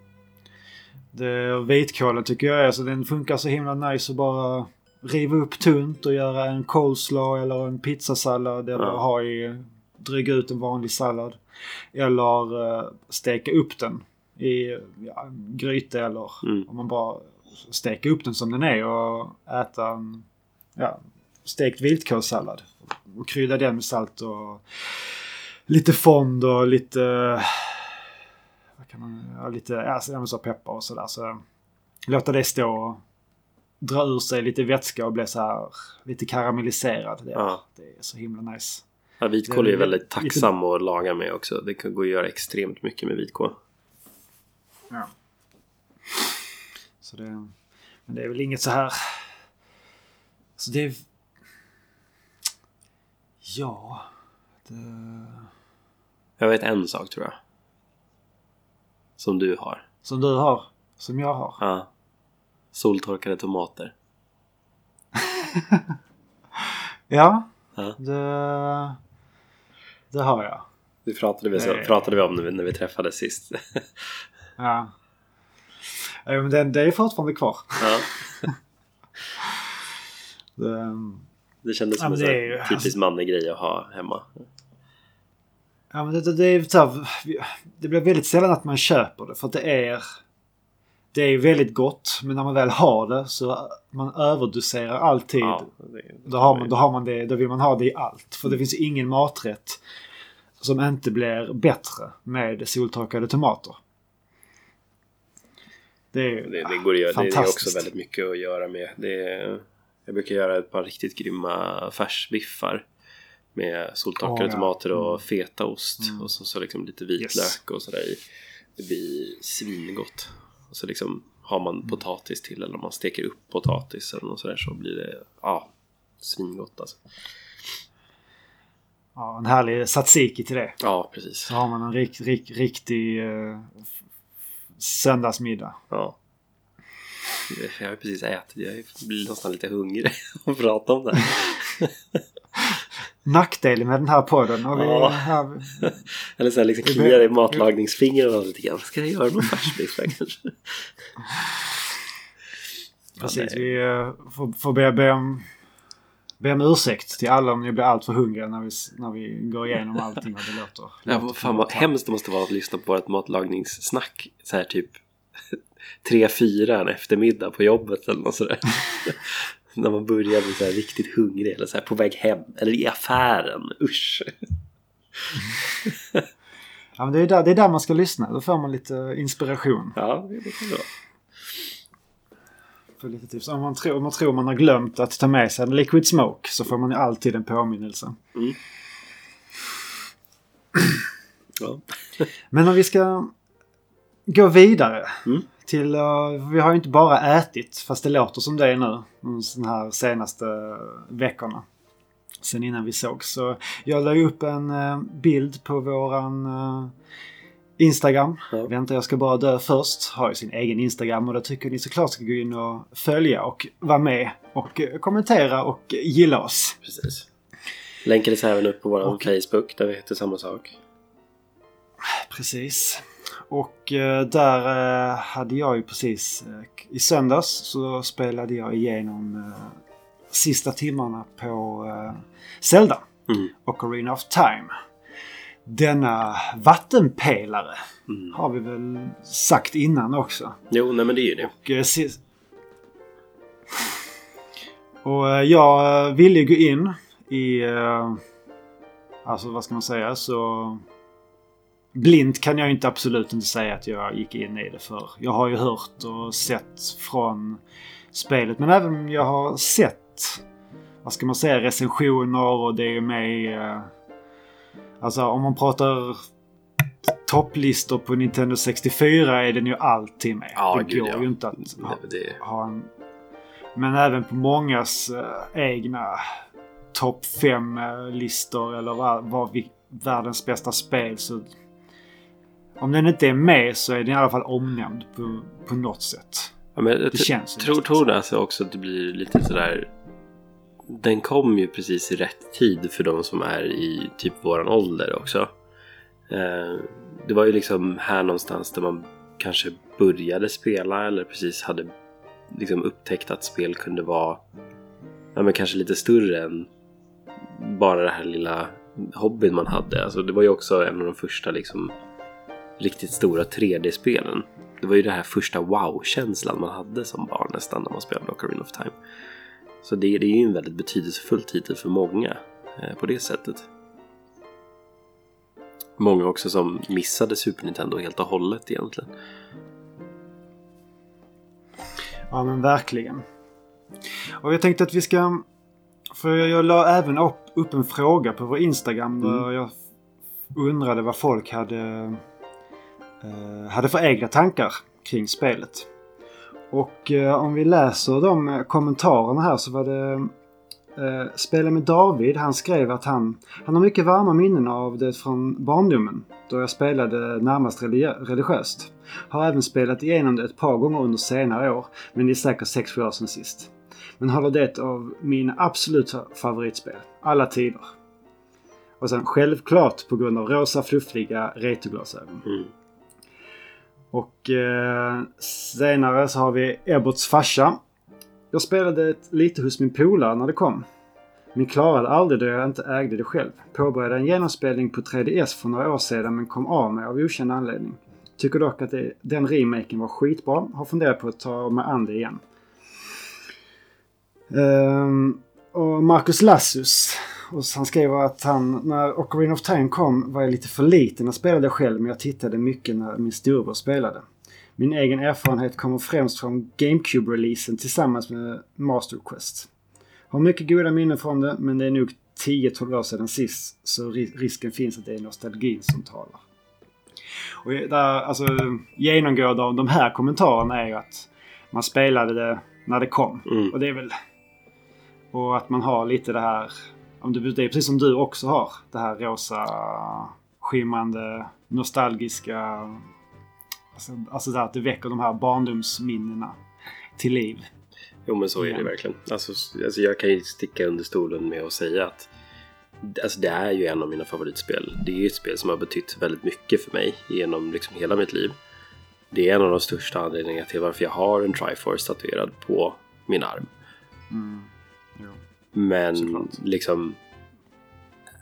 Det, vitkålen tycker jag är så den funkar så himla nice att bara riva upp tunt och göra en coleslaw eller en pizzasallad eller Ja. ha i, dryga ut en vanlig sallad. Eller eh, steka upp den i ja, gryta eller Mm. om man bara steker upp den som den är och äta en ja, stekt vitkålssallad. Och krydda den med salt och lite fond och lite vad kan man, ja, lite ja, så- ja, men så peppar och sådär. Så låta det stå och dra ur sig lite vätska och bli så här lite karamelliserad. Det, Ja. det är så himla nice. Ja, vitkål är ju Det väldigt tacksam att laga med också. Det kan gå att göra extremt mycket med vitkål. Ja. Så det, men det är väl inget så här... Så det är... Ja... Det, Jag vet en sak tror jag. Som du har. som du har. Som jag har. Ja. Soltorkade tomater. Ja. Ja. Det, det har jag. Det pratade vi, så, pratade vi om när vi, när vi träffades sist. Ja. Ja, men den, det är fortfarande kvar. ja. Det, Det kändes Ja, som men en det ju- typisk manlig grej att ha hemma. ja, men det, det, det är så här, Det blir väldigt sällan att man köper det för att det är... Det är väldigt gott men när man väl har det så man överdoserar alltid. Ja, det, Då, har man, då, har man det, då vill man ha det i allt. För det finns ingen maträtt som inte blir bättre med soltorkade tomater. Det är det, det går att göra. Det är också väldigt mycket att göra med. Det är, jag brukar göra ett par riktigt grymma färsbiffar. Med soltorkade Åh, ja. tomater och Mm. fetaost. Mm. Och så, så liksom lite vitlök Yes. och sådär i. Det blir svingott. Och så liksom har man Mm. potatis till eller om man steker upp potatis eller något sådär så blir det ja, svingott alltså. Ja, en härlig tzatziki till det. Ja, precis. Så har man en rik, rik, riktig eh, söndagsmiddag. Ja. Jag har precis ätit. Jag blir nästan lite hungrig att prata om det här. Nackdelen med den här podden. Och vi, Ja. här, Eller så här liksom kliar i matlagningsfingrarna lite grann. Ska jag göra någon färsbiff kanske? precis, vi eh, får, får be, be, om, be om ursäkt till alla om ni blir alltför hungriga när vi, när vi går igenom allting och det låter. Ja, vad fan vad hemskt det måste vara att lyssna på ett matlagningssnack. Så här typ tre, fyra en eftermiddag på jobbet eller något sådär. När man börjar bli så här riktigt hungrig eller så här på väg hem eller i affären. Usch! Ja, men det, är där, det är där man ska lyssna. Då får man lite inspiration. Ja, det kan det vara. För lite tips. Om man, tror, om man tror man har glömt att ta med sig en liquid smoke så får man ju alltid en påminnelse. Ja. Men om vi ska gå vidare. Mm. Till, uh, vi har ju inte bara ätit, fast det låter som det nu. De här senaste veckorna. Sen innan vi såg. Så jag la upp en uh, bild på våran uh, Instagram. Ja. Vänta, jag ska bara dö först. Har ju sin egen Instagram och då tycker ni såklart ska gå in och följa och vara med och eh, kommentera och gilla oss. Precis. Länkades även upp på vår Och- Facebook där vi heter samma sak. Precis. Och eh, där eh, hade jag ju precis eh, i söndags så spelade jag igenom sista timmarna på Zelda Mm. och Arena of Time. Denna vattenpelare Mm. har vi väl sagt innan också. Jo, nej men det är ju det. Och, eh, och eh, jag ville gå in i... eh, Alltså vad ska man säga? Så... Blint kan jag inte absolut inte säga att jag gick in i det för. Jag har ju hört och sett från spelet. Men även jag har sett, vad ska man säga, recensioner och det är ju med i, Alltså om man pratar topplistor på Nintendo 64 är den ju alltid med. Ja, det gud, går ja. ju inte att ha, det, ha en... Men även på mångas eh, egna topp 5-listor eller vad, vad vi, världens bästa spel så... Om den inte är med så är den i alla fall omnämnd på, på något sätt. ja, men Det känns tror, det alltså också att det blir lite sådär... Den kom ju precis i rätt tid för de som är i typ våran ålder också. Eh, det var ju liksom här någonstans där man kanske började spela eller precis hade liksom upptäckt att spel kunde vara ja, men kanske lite större än bara det här lilla hobbyn man hade. Alltså, det var ju också en av de första liksom, riktigt stora 3D-spelen. Det var ju den här första wow-känslan man hade som barn nästan när man spelade Ocarina of Time. Så det, det är ju en väldigt betydelsefull titel för många eh, på det sättet. Många också som missade Super Nintendo helt och hållet egentligen. Ja men verkligen. Och jag tänkte att vi ska... För jag, la även upp, upp en fråga på vår Instagram där Mm. jag undrade vad folk hade, eh, hade för egna tankar kring spelet. Och eh, om vi läser de eh, kommentarerna här så var det eh, Spela med David. Han skrev att han, han har mycket varma minnen av det från barndomen. Då jag spelade närmast religi- religiöst. Har även spelat igenom det ett par gånger under senare år. Men det är säkert 6-7 år sedan sist. Men håller det av mina absoluta favoritspel. Alla tider. Och sen självklart på grund av rosa fluffiga retroglasögon. Mm. Och eh, senare så har vi Ebberts farsa. Jag spelade ett lite hos min polare när det kom. Men klarade aldrig då jag inte ägde det själv. Påbörjade en genomspelning på 3DS för några år sedan men kom av mig av okänd anledning. Tycker dock att det, den remaken var skitbra. Har funderat på att ta mig an det igen. Ehm, och Marcus Lassus. Och han skriver att han, när Ocarina of Time kom var jag lite för liten att spela det själv men jag tittade mycket när min storebror spelade. Min egen erfarenhet kommer främst från GameCube-releasen tillsammans med Master Quest. Har mycket goda minnen från det men det är nog 10-12 år sedan sist så ri- risken finns att det är nostalgin som talar. Och där, alltså, genomgående av de här kommentarerna är ju att man spelade det när det kom. Mm. Och det är väl... Och att man har lite det här... Om du, det är precis som du också har. Det här rosa, skimmande, nostalgiska... Alltså, alltså där att det väcker de här barndomsminnena till liv. Jo men så är det verkligen. Alltså, alltså jag kan ju sticka under stolen med att säga att alltså, det är ju en av mina favoritspel. Det är ju ett spel som har betytt väldigt mycket för mig genom liksom hela mitt liv. Det är en av de största anledningarna till varför jag har en Triforce tatuerad på min arm. Mm. Men Såklart. liksom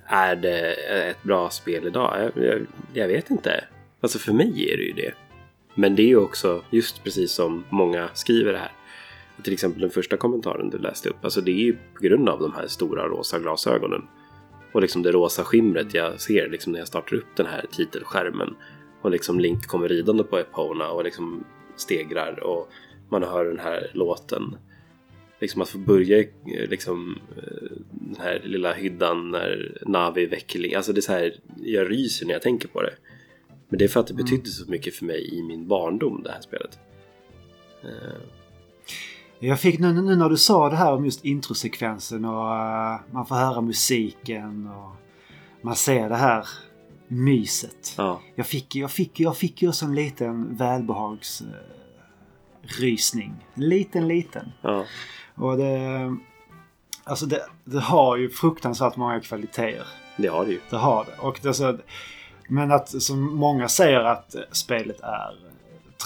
är det ett bra spel idag? Jag, jag, jag vet inte. Alltså för mig är det ju det. Men det är ju också just precis som många skriver här. Till exempel den första kommentaren du läste upp. Alltså det är ju på grund av de här stora rosa glasögonen. Och liksom det rosa skimret jag ser liksom när jag startar upp den här titelskärmen. Och liksom Link kommer ridande på Epona och liksom stegrar och man hör den här låten. Liksom att få börja i liksom, eh, den här lilla hyddan när Navi väcker Alltså det är så här, jag ryser när jag tänker på det. Men det är för att det betydde så mycket för mig i min barndom det här spelet. Eh, Jag fick nu, nu när du sa det här om just introsekvensen och uh, man får höra musiken och man ser det här myset. ja, Jag fick, jag fick, jag fick ju också en liten välbehagsrysning. liten, liten. ja, Och det... Alltså det, det har ju fruktansvärt många kvaliteter. det har det ju. Det har det. Och det så, men att som många säger att spelet är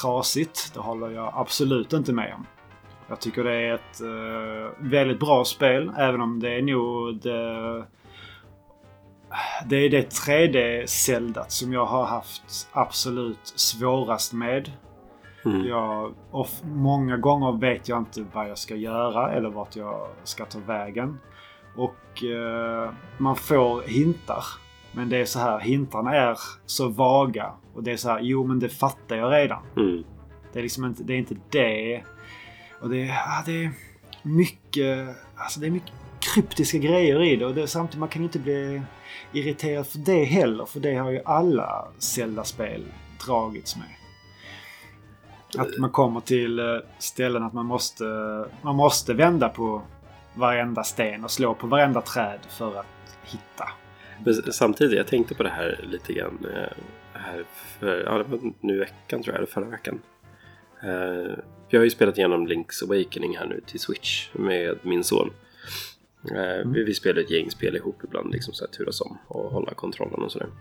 trasigt, det håller jag absolut inte med om. Jag tycker det är ett eh, väldigt bra spel, även om det är nog det... Det är det 3D-Zeldat som jag har haft absolut svårast med. Mm. Jag, och många gånger vet jag inte vad jag ska göra eller vart jag ska ta vägen. Och eh, man får hintar. Men det är så här, hintarna är så vaga. Och det är så här, jo men det fattar jag redan. Mm. Det är liksom inte det. Är inte det. Och det, är- ja, det är mycket, alltså det är mycket kryptiska grejer i det. Och det är samtidigt, man kan inte bli irriterad för det heller. För det har ju alla Zelda-spel dragits med. Att man kommer till eh, ställen att man måste, man måste vända på varenda sten och slå på varenda träd för att hitta. Men samtidigt, jag tänkte på det här lite grann. eh, Här för, ja, det var nu veckan tror jag, eller förra veckan. Eh, Jag har ju spelat igenom Link's Awakening här nu till Switch med min son. Eh, Vi, spelar ett gäng spel ihop ibland, liksom så här turas om och hålla kontrollen och sådär. Eh,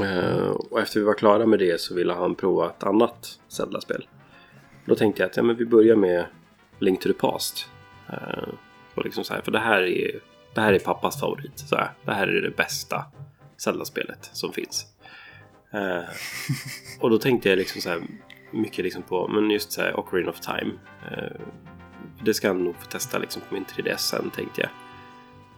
Eh, och efter vi var klara med det så ville han prova ett annat Zelda-spel. Då tänkte jag att ja, men vi börjar med Link to the Past. Eh, och liksom så här, för det här är, det här är pappas favorit. Så här, det här är det bästa Zelda-spelet som finns. Eh, och då tänkte jag liksom så här, mycket liksom på, men just så här, Ocarina of Time. Det ska han nog få testa liksom på min 3DS sen tänkte jag.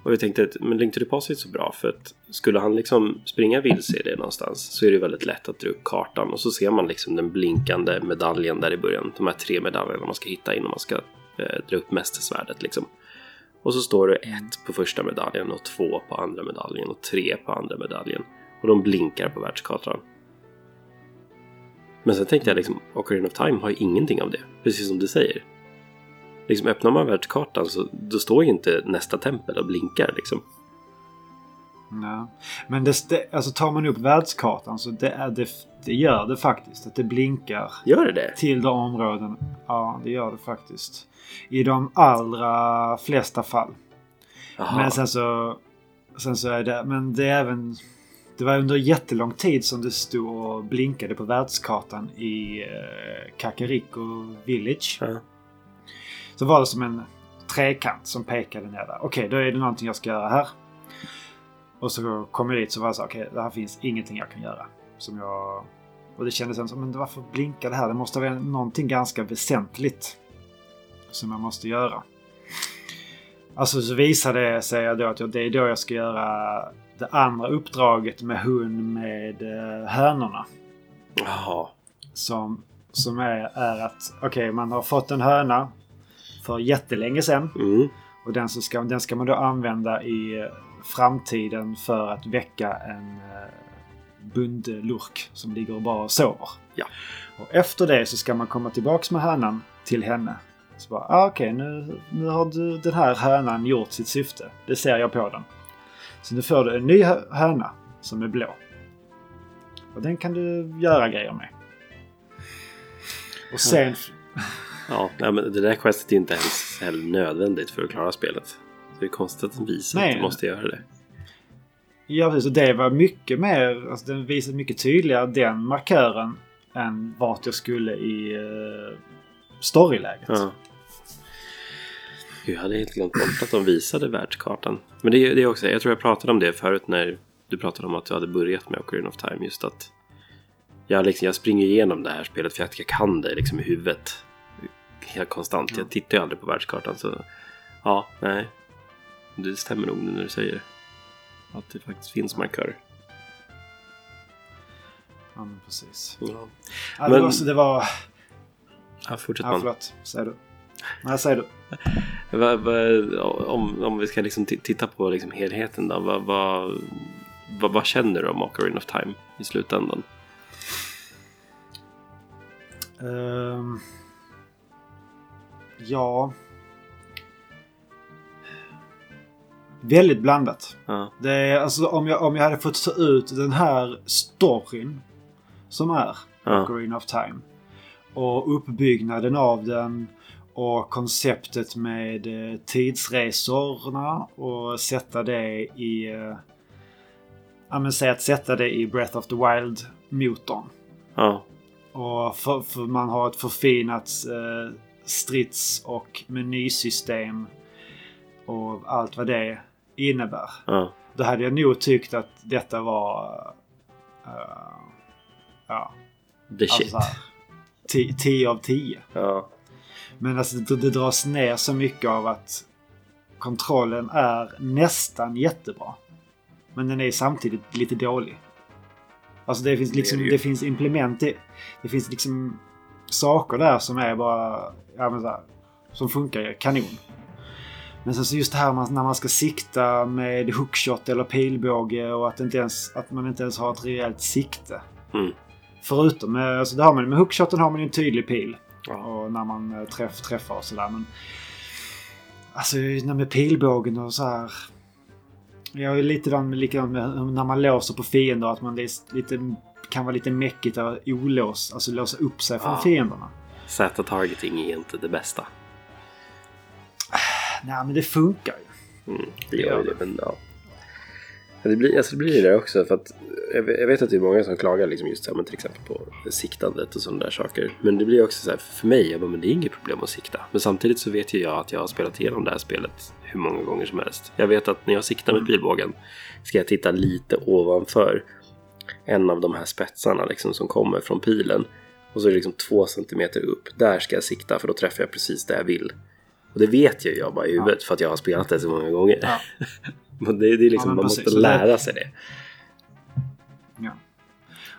Och jag tänkte att men Link to the Past är så bra för att skulle han liksom springa vilse i det någonstans så är det väldigt lätt att dra upp kartan och så ser man liksom den blinkande medaljen där i början. De här tre medaljerna man ska hitta innan man ska eh, dra upp mästersvärdet liksom. Och så står det ett på första medaljen och två på andra medaljen och tre på andra medaljen. Och de blinkar på världskartan. Men sen tänkte jag liksom, Ocarina of Time har ju ingenting av det. Precis som du säger. Liksom öppnar man världskartan så då står ju inte nästa tempel och blinkar liksom. Ja. Men det, alltså tar man upp världskartan så det, är det, det gör det faktiskt. Att det blinkar Gör det det? till de områden. Ja, det gör det faktiskt. I de allra flesta fall. Jaha. Men sen så, sen så är det, men det är även, det var under jättelång tid som det stod och blinkade på världskartan i eh, Kakariko Village. Ja. Så var det som en trekant som pekade ner där. Okej, då är det någonting jag ska göra här. Och så kom jag dit så var det så okej, det här finns ingenting jag kan göra. Som jag... Och det kändes som, men varför blinkar det här? Det måste vara någonting ganska väsentligt. Som jag måste göra. Alltså så visade det sig då att jag- det är då jag ska göra det andra uppdraget med hon med eh, hönorna. Jaha. Som, som är, är att okej, man har fått en höna för jättelänge sedan. Mm. Och den, ska, den ska man då använda i eh, framtiden för att väcka en eh, bundlurk som ligger och bara sover. Ja. Och efter det så ska man komma tillbaks med hönan till henne. Så bara, ah, okej nu, nu har du, den här hönan gjort sitt syfte. Det ser jag på den. Så nu får du en ny hö- höna som är blå. Och den kan du göra grejer med. Och sen... Ja, men det där questet är inte ens heller nödvändigt för att klara spelet. Så det är konstigt att den visar att du måste göra det. Ja precis, och det var mycket mer, alltså den visade mycket tydligare den markören än vart jag skulle i uh, storyläget. Ja. Gud, jag hade helt glömt bort att de visade världskartan. Men det, är- det är också, jag tror jag pratade om det förut när du pratade om att du hade börjat med Ocarina of Time. Just att Jag, liksom, jag springer igenom det här spelet för att jag kan det liksom i huvudet. Helt konstant. Ja. Jag tittar ju aldrig på världskartan så ja, nej. Det stämmer nog nu när du säger att det faktiskt finns markörer. Ja, men precis. Ja. Ja, Men- det, var, så det var... Ja, fortsätt Ja, man. förlåt. Säg du. Nej, säg du. Om, om vi ska liksom ti- titta på liksom helheten då. Vad va, va, vad känner du om Ocarina of Time i slutändan? Ehm, ja... Väldigt blandat. Ja, Det är, alltså, om, jag, om jag hade fått ta ut den här storyn som är ja, Ocarina of Time och uppbyggnaden av den och konceptet med eh, tidsresorna och sätta det i... Eh, ja men säg att sätta det i Breath of the Wild-motorn. ja, Och för, för man har ett förfinat eh, strids och menysystem och allt vad det innebär. ja, Då hade jag nog tyckt att detta var... eh, ja, the alltså shit. här, 10 av 10. Ja, Men alltså det, det dras ner så mycket av att kontrollen är nästan jättebra. Men den är samtidigt lite dålig. Alltså det finns liksom, Det det det finns implement i, Det finns liksom saker där som är bara, ja men så här, som funkar kanon. Men sen så just det här när man ska sikta med hookshot eller pilbåge och att, inte ens, att man inte ens har ett rejält sikte. Mm. Förutom, med- alltså det har man, med hookshoten har man ju en tydlig pil. ja, Och när man eh, träff, träffar och sådär. Men alltså med pilbågen och så här. Jag är lite likadant med när man låser på fiender. Att man är lite, kan vara lite mäckigt att olås, alltså låsa upp sig från Ja. fienderna. Z-targeting är inte det bästa. Nej men det funkar ju. Mm, det gör det, men ja. Det blir, alltså det blir det också för att jag vet, att det är många som klagar liksom just här, men till exempel på siktandet och sådana där saker. Men det blir också så här för mig, jag bara, men det är inget problem att sikta. Men samtidigt så vet ju jag att jag har spelat igenom det här spelet hur många gånger som helst. Jag vet att när jag siktar med pilbågen ska jag titta lite ovanför en av de här spetsarna liksom som kommer från pilen. Och så är det liksom två centimeter upp. Där ska jag sikta för då träffar jag precis där jag vill. Och det vet ju jag bara i huvudet för att jag har spelat det så många gånger. Ja. Men det, det är liksom, Ja, man precis. måste lära sig det. Ja.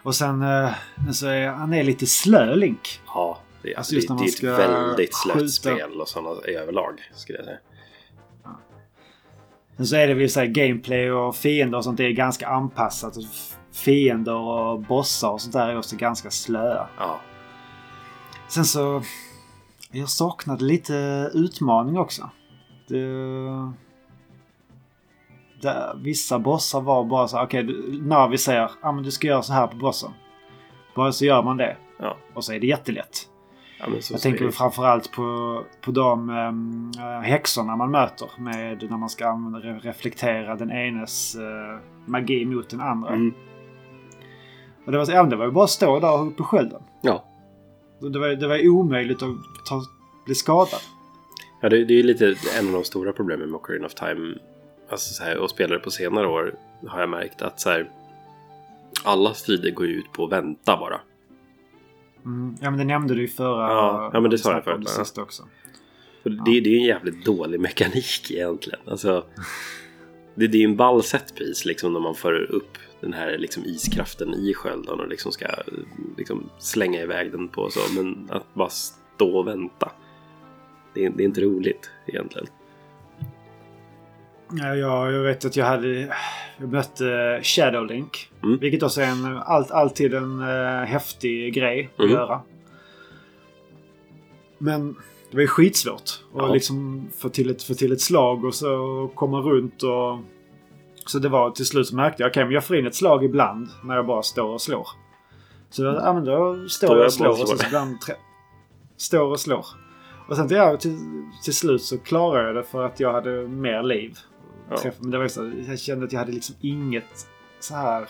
Och sen eh, så är han är lite slö Link. Ja, det, Alltså det, det är ett väldigt slött spel och sådana överlag skulle jag säga. Sen så är det väl så här gameplay och fiender och sånt är ganska anpassat. Fiender och bossar och sånt där är också ganska slöa. Ja, Sen så... Jag saknade lite utmaning också. Det, det, vissa bossar var bara så här, okej, okay, Navi säger ah, men du ska göra så här på bossen. Bara så gör man det. ja. Och så är det jättelätt. ja Jag tänker det. framförallt på, på de um, häxorna man möter med när man ska använda, reflektera den enes eh, magi mot den andra. Mm. Och det var, ja, det var ju bara att stå där och hugga på skölden. Ja, Det var, det var omöjligt att ta, bli skadad. ja det, det är ju lite en av de stora problemen med Ocarina of Time. Alltså så här, och spelare på senare år har jag märkt att så här, alla strider går ju ut på att vänta bara. Mm. Ja men det nämnde du i förra... Ja, ja, men det sa jag förut, ja. också. För det, det är ju en jävligt dålig mekanik egentligen. Alltså, det, det är ju en ball setpiece liksom när man för upp den här liksom iskraften i skölden och liksom ska liksom slänga iväg den på så. Men att bara stå och vänta. Det är, det är inte roligt egentligen. Ja, jag, vet att jag hade... Jag mötte Shadowlink. Mm. Vilket också är en, allt, alltid en uh, häftig grej att Mm. göra. Men det var ju skitsvårt. att Ja. liksom få till, ett, få till ett slag och så komma runt och... Så det var till slut så märkte jag okej, men jag får in ett slag ibland när jag bara står och slår. Så då, ja, men då står jag jag och slår och så ibland står och slår. Och sen till, till, till slut så klarade jag det för att jag hade mer liv. Ja. Men det var så, jag kände att jag hade liksom inget så här...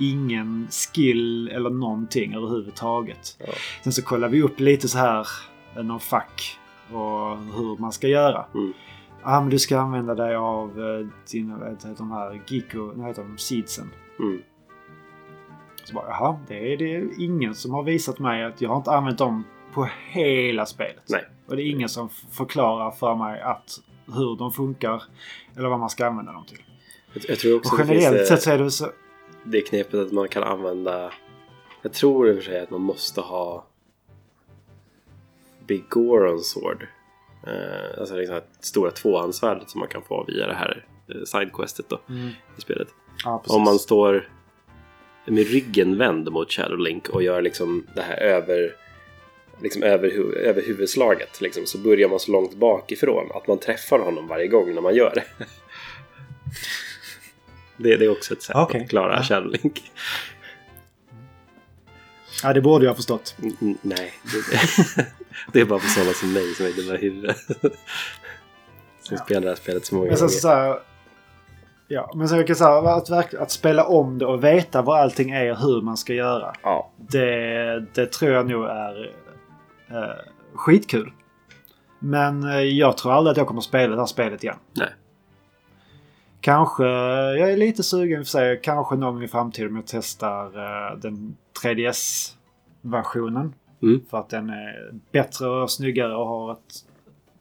Ingen skill eller någonting överhuvudtaget. Ja. Sen så kollade vi upp lite så här eh, någon fack och hur man ska göra. Mm. Ja, men du ska använda dig av eh, dina, vad heter de här Giko, vad heter de, seedsen. Mm. Så bara, jaha, det är det ingen som har visat mig att jag har inte använt dem på hela spelet. Nej. Och det är ingen som förklarar för mig att hur de funkar eller vad man ska använda dem till. Jag, jag tror också Och det finns generellt det, sett så är det så... det knepet att man kan använda... Jag tror i och för sig att man måste ha Big Goron Sword. Eh, alltså liksom det stora tvåhandsvärdet som man kan få via det här eh, sidequestet då Mm. i spelet. Ja. Om man står med ryggen vänd mot Shadow Link och gör liksom det här över, liksom över, över huvudslaget liksom, så börjar man så långt bakifrån att man träffar honom varje gång när man gör det. det, det är också ett sätt Okej. att klara Ja. Shadow Link. Ja, det borde jag ha förstått. N- nej, det, det är bara för sådana som mig som är dumma i huvudet. som Ja. spelar det här spelet så många Men sen gånger. så här, Ja, men så jag kan säga att, att spela om det och veta vad allting är och hur man ska göra. Ja, Det, det tror jag nog är eh, skitkul. Men eh, jag tror aldrig att jag kommer att spela det här spelet igen. nej. Kanske, jag är lite sugen för sig, kanske någon gång i framtiden om jag testar eh, den 3DS-versionen. Mm. För att den är bättre och snyggare och har ett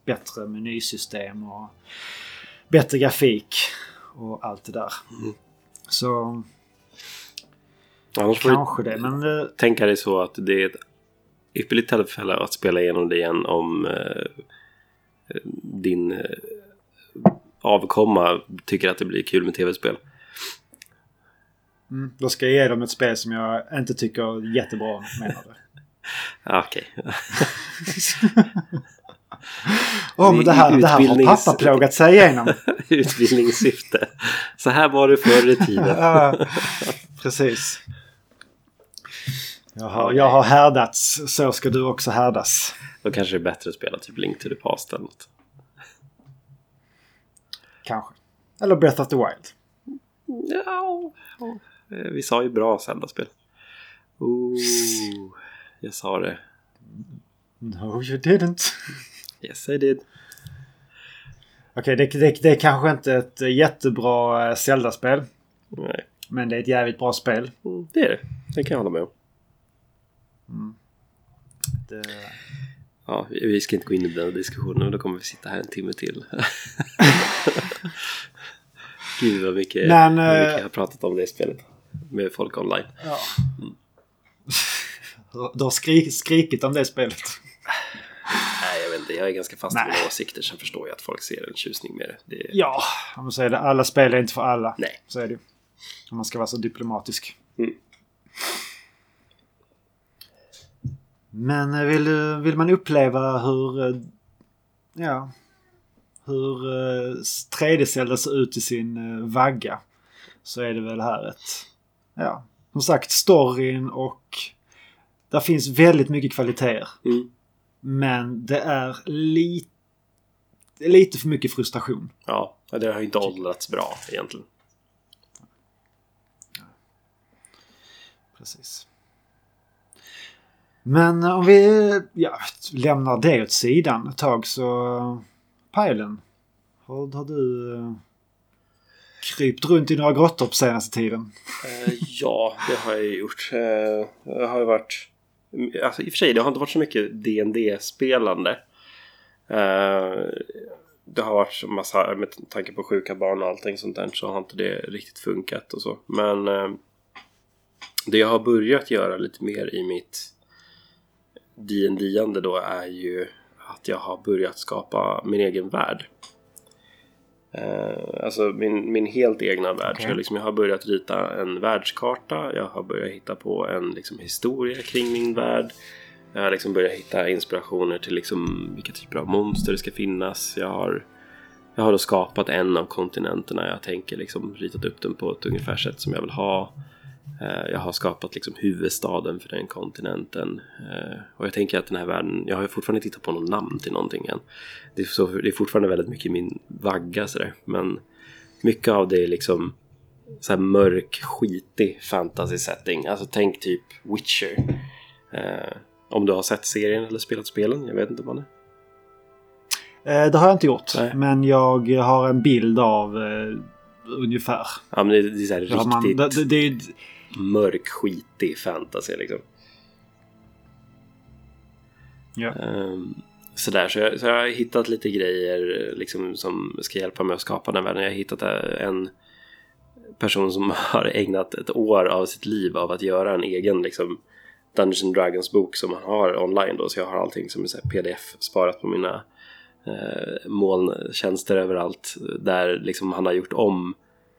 bättre menysystem och bättre grafik och allt det där. Mm. Så Annars kanske det, men eh, tänka dig så att det är ett ypperligt tillfälle att spela igenom det igen om eh, din avkomma tycker att det blir kul med tv-spel. mm, då ska jag ge dem ett spel som jag inte tycker jättebra menar du? Ah, Okej. Åh, men det här, det här har Utbildnings- pappa plågat sig igenom. Utbildningssyfte. Så här var det förr i tiden. Ja, precis. Jag har, jag har härdats, så ska du också härdas. Då kanske det är bättre att spela typ Link to the Past eller något. Kanske. Eller Breath of the Wild. Ja. Eh, vi sa ju bra Zelda-spel. Ooh, jag sa det. No you didn't. Yes I did. Okej, det, det, det är kanske inte ett jättebra eh, Zelda-spel. Nej, Men det är ett jävligt bra spel. mm, det är det. Det kan jag hålla med om. Det, Ja, vi ska inte gå in i den diskussionen, då kommer vi sitta här en timme till. Gud vad mycket, Men, vad mycket eh, jag har pratat om det spelet. Med folk online. ja. Du har skrik, skrikit om det spelet. Nej, jag vet inte. Jag är ganska fast i mina åsikter. Sen förstår jag att folk ser en tjusning med det. det Ja, om man säger det. Alla spel är inte för alla. Nej. Så är det. Om man ska vara så diplomatisk. Mm. Men eh, vill, vill man uppleva hur... eh, Ja. Hur eh, 3D-Zelda ser ut i sin eh, vagga. Så är det väl här ett... Ja. Som sagt, storyn och... Där finns väldigt mycket kvaliteter. Mm. Men det är lite... Lite för mycket frustration. Ja, det har inte åldrats bra egentligen. Precis. Men om vi ja, lämnar det åt sidan ett tag så... Pajlen. Har, har du eh, krypt runt i några grottor på senaste tiden? Eh, ja, det har jag ju gjort. Eh, jag har ju varit... Alltså, I och för sig, det har inte varit så mycket dd spelande eh, Det har varit en massa, med tanke på sjuka barn och allting sånt där, så har inte det riktigt funkat och så. Men eh, det jag har börjat göra lite mer i mitt dd då är ju att jag har börjat skapa min egen värld. Eh, alltså min, min helt egna värld. Okej. Så jag, liksom, jag har börjat rita en världskarta. Jag har börjat hitta på en liksom, historia kring min värld. Jag har liksom börjat hitta inspirationer till liksom, vilka typer av monster det ska finnas. Jag har, jag har då skapat en av kontinenterna. Jag tänker liksom ritat upp den på ett ungefär sätt som jag vill ha. Eh, Jag har skapat liksom huvudstaden för den kontinenten. Eh, Och jag tänker att den här världen, jag har fortfarande inte hittat på något namn till någonting än. Det är, så, det är fortfarande väldigt mycket i min vagga sådär. Men mycket av det är liksom så här mörk, skitig fantasy setting. Alltså tänk typ Witcher. Eh, om du har sett serien eller spelat spelen, jag vet inte vad det är. Eh, det har jag inte gjort. Nej. Men jag har en bild av eh, ungefär. Ja men det, det är så här har man, riktigt... det, det, det, mörk, skitig fantasy liksom. Ja. Um, sådär, så jag, så jag har hittat lite grejer liksom, som ska hjälpa mig att skapa den världen. Jag har hittat en person som har ägnat ett år av sitt liv av att göra en egen liksom, Dungeons Dragons bok som han har online då. Så jag har allting som är pdf sparat på mina eh, molntjänster överallt. Där liksom han har gjort om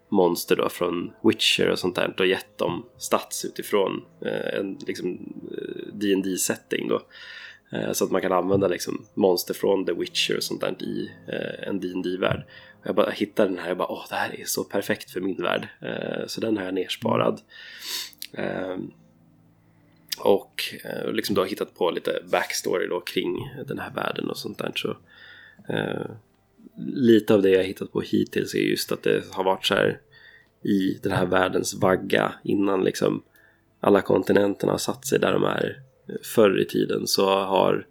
monster då från Witcher och sånt där och gett dem stats utifrån eh, en liksom eh, dd setting då. Eh, så att man kan använda liksom monster från The Witcher och sånt där i en dd värld Jag bara hittade den här och bara åh det här är så perfekt för min värld. Så den har jag nersparad. Ehm, och liksom då hittat på lite backstory då kring den här världen och sånt där. Så, lite av det jag hittat på hittills är just att det har varit så här i den här världens vagga innan liksom alla kontinenterna har satt sig där de är förr i tiden så har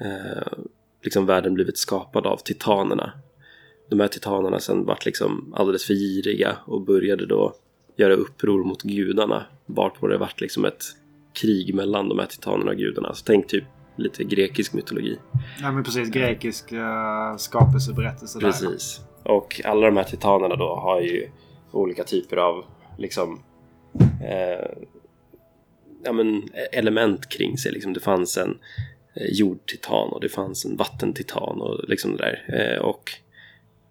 eh, liksom världen blivit skapad av titanerna. De här titanerna sen vart liksom alldeles för giriga och började då göra uppror mot gudarna. Varpå det vart liksom ett krig mellan de här titanerna och gudarna. Så tänk typ lite grekisk mytologi. Ja men precis, grekisk uh, skapelseberättelse. Precis. Där. Och alla de här titanerna då har ju olika typer av liksom eh, ja, men, element kring sig. Liksom. Det fanns en eh, jordtitan och det fanns en vattentitan och liksom det där. Eh, och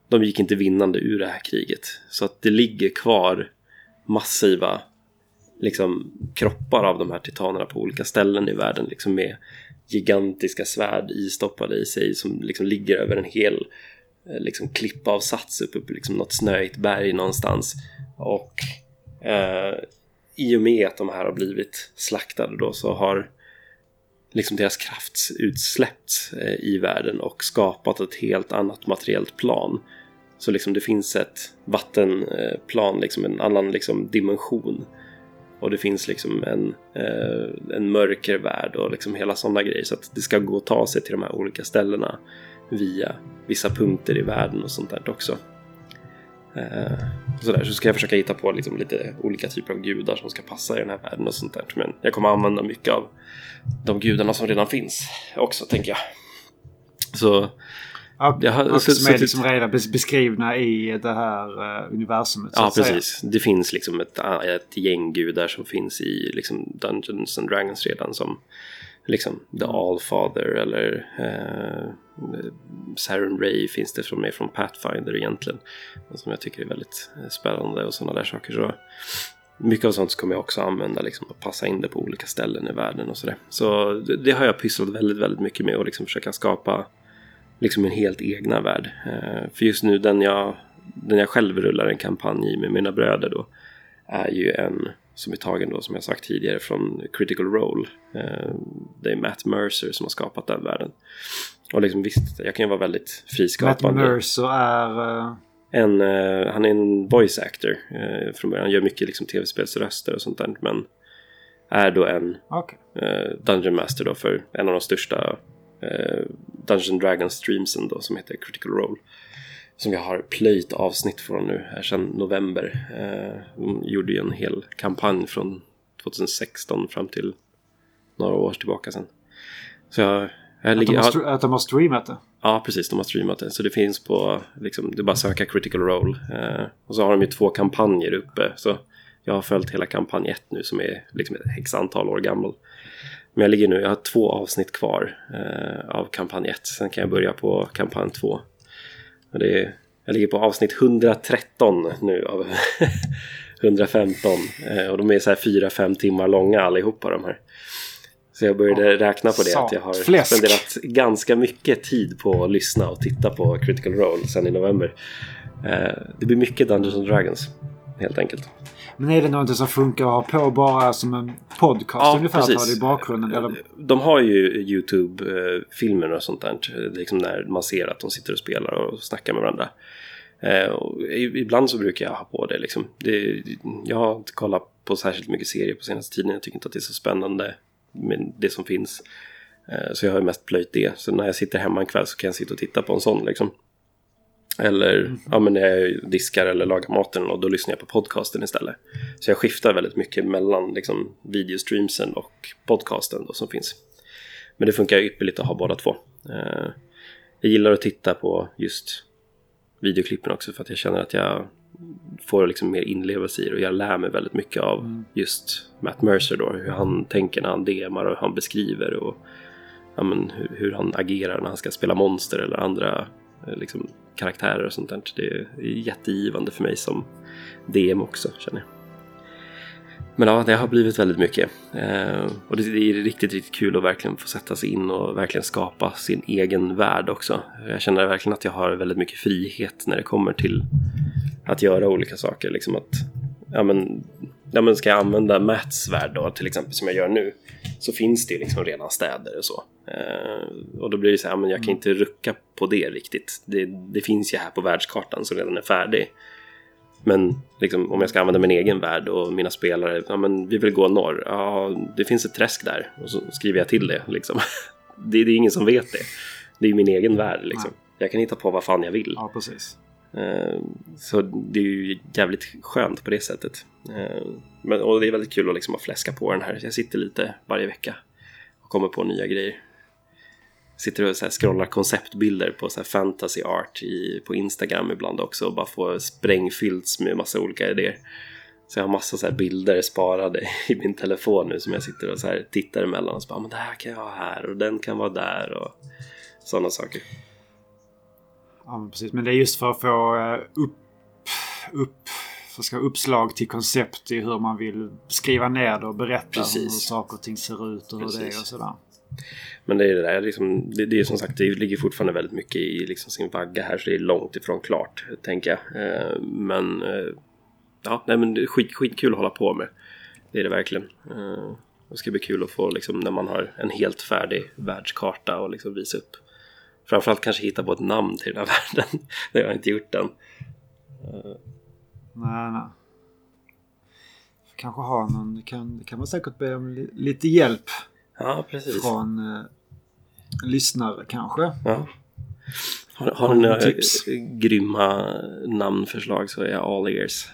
de gick inte vinnande ur det här kriget. Så att det ligger kvar massiva liksom, kroppar av de här titanerna på olika ställen i världen. Liksom med gigantiska svärd istoppade i sig som liksom ligger över en hel eh, liksom, klippavsats uppe på liksom, något snöigt berg någonstans. Och eh, i och med att de här har blivit slaktade då så har liksom deras kraft utsläppts eh, i världen och skapat ett helt annat materiellt plan. Så liksom det finns ett vattenplan, eh, liksom en annan liksom dimension. Och det finns liksom en, eh, en mörker värld och liksom hela sådana grejer. Så att det ska gå att ta sig till de här olika ställena via vissa punkter i världen och sånt där också. Eh, så, så ska jag försöka hitta på liksom lite olika typer av gudar som ska passa i den här världen och sånt där. Men jag kommer använda mycket av de gudarna som redan finns också, tänker jag. Så... Jag har, så, som är liksom redan beskrivna i det här uh, universumet. ja, precis. Säga. Det finns liksom ett, ett gäng gudar som finns i liksom Dungeons and Dragons redan som liksom The mm. Allfather eller eh, Saren Ray finns det från, med från Pathfinder egentligen. Som jag tycker är väldigt eh, spännande och sådana där saker. Så mycket av sånt kommer jag också använda liksom, och passa in det på olika ställen i världen och sådär. Så det, det, har jag pysslat väldigt, väldigt mycket med och liksom försöka skapa liksom en helt egna värld. Eh, för just nu den jag, den jag själv rullar en kampanj i med mina bröder då är ju en som är tagen då som jag sagt tidigare från Critical Role. Eh, det är Matt Mercer som har skapat den världen. Och liksom visst, jag kan ju vara väldigt friskapande. Matt Mercer är... Uh... En, han är en voice actor från början. Han gör mycket liksom, tv-spelsröster och sånt där. Men är då en okay. Dungeon Master då för en av de största Dungeon Dragons streamsen då som heter Critical Role som jag har plöjt avsnitt från nu här sedan november. Eh, de gjorde ju en hel kampanj från 2016 fram till några år tillbaka sedan. Så jag, jag att, de har, att de har streamat det? Ja, precis. De har streamat det. Så det finns på, liksom, det är bara att söka Critical Role. Eh, och så har de ju två kampanjer uppe. Så jag har följt hela kampanj 1 nu som är liksom ett x antal år gammal. Men jag ligger nu, jag har två avsnitt kvar eh, av kampanj 1. Sen kan jag börja på kampanj 2. Och det är, jag ligger på avsnitt 113 nu av 115. Eh, och de är så här 4-5 timmar långa allihopa de här. Så jag började räkna på det att jag har fläsk. spenderat ganska mycket tid på att lyssna och titta på Critical Role sen i november. Eh, det blir mycket Dungeons and Dragons helt enkelt. Men är det någonting som funkar att ha på bara som en podcast ja, ungefär? Precis. Att ha det i bakgrunden? Eller? De har ju YouTube-filmer och sånt där. Liksom när man ser att de sitter och spelar och snackar med varandra. Eh, ibland så brukar jag ha på det liksom. Det, jag har inte kollat på särskilt mycket serier på senaste tiden. Jag tycker inte att det är så spännande med det som finns. Eh, så jag har mest plöjt det. Så när jag sitter hemma en kväll så kan jag sitta och titta på en sån liksom. Eller ja, men när jag diskar eller lagar maten och då lyssnar jag på podcasten istället. Så jag skiftar väldigt mycket mellan liksom, videostreamsen och podcasten då, som finns. Men det funkar ypperligt att ha båda två. Eh, jag gillar att titta på just videoklippen också för att jag känner att jag får liksom mer inlevelse i det och jag lär mig väldigt mycket av just Matt Mercer då. Hur han tänker när han demar och hur han beskriver och ja, men, hur, hur han agerar när han ska spela monster eller andra Eh, liksom, karaktärer och sånt där. Det är jättegivande för mig som DM också känner jag. Men ja, det har blivit väldigt mycket. Eh, och det, det är riktigt, riktigt kul att verkligen få sätta sig in och verkligen skapa sin egen värld också. Jag känner verkligen att jag har väldigt mycket frihet när det kommer till att göra olika saker. Liksom att, ja men, ja men ska jag använda Mats värld då till exempel som jag gör nu så finns det ju liksom redan städer och så. Eh, och då blir det så här, men jag kan inte rucka på det riktigt. Det, det finns ju här på världskartan som redan är färdig. Men liksom, om jag ska använda min egen värld och mina spelare, ja men vi vill gå norr, ja det finns ett träsk där och så skriver jag till det liksom. Det, det är ingen som vet det. Det är min egen värld liksom. Jag kan hitta på vad fan jag vill. Ja, precis. Eh, så det är ju jävligt skönt på det sättet. Eh, men, och det är väldigt kul att liksom fläska på den här. Jag sitter lite varje vecka och kommer på nya grejer. Sitter och så här scrollar konceptbilder på så här fantasy art i, på Instagram ibland också och bara får sprängfyllts med massa olika idéer. Så jag har massa så här bilder sparade i min telefon nu som jag sitter och så här tittar emellan och så bara, ah, men det här kan jag ha här och den kan vara där och sådana saker. Ja, men precis. Men det är just för att få eh, upp, upp, vad ska, uppslag till koncept i hur man vill skriva ner det och berätta Precis. hur saker och ting ser ut och hur det är Precis. och sådär. Men det är det där, liksom, det, det är som sagt, det ligger fortfarande väldigt mycket i liksom sin vagga här så det är långt ifrån klart, tänker jag. Eh, men eh, ja, nej men det är skit, skitkul att hålla på med. Det är det verkligen. Det ska bli kul att få liksom när man har en helt färdig världskarta och liksom visa upp. Framförallt kanske hitta på ett namn till den här världen. det har jag inte gjort än. Nej, nej. Kanske ha någon, det kan, kan man säkert be om li, lite hjälp Ja, precis. från eh, lyssnare kanske. Ja. Har, har ni några Tips? eh, grymma namnförslag så är jag all ears.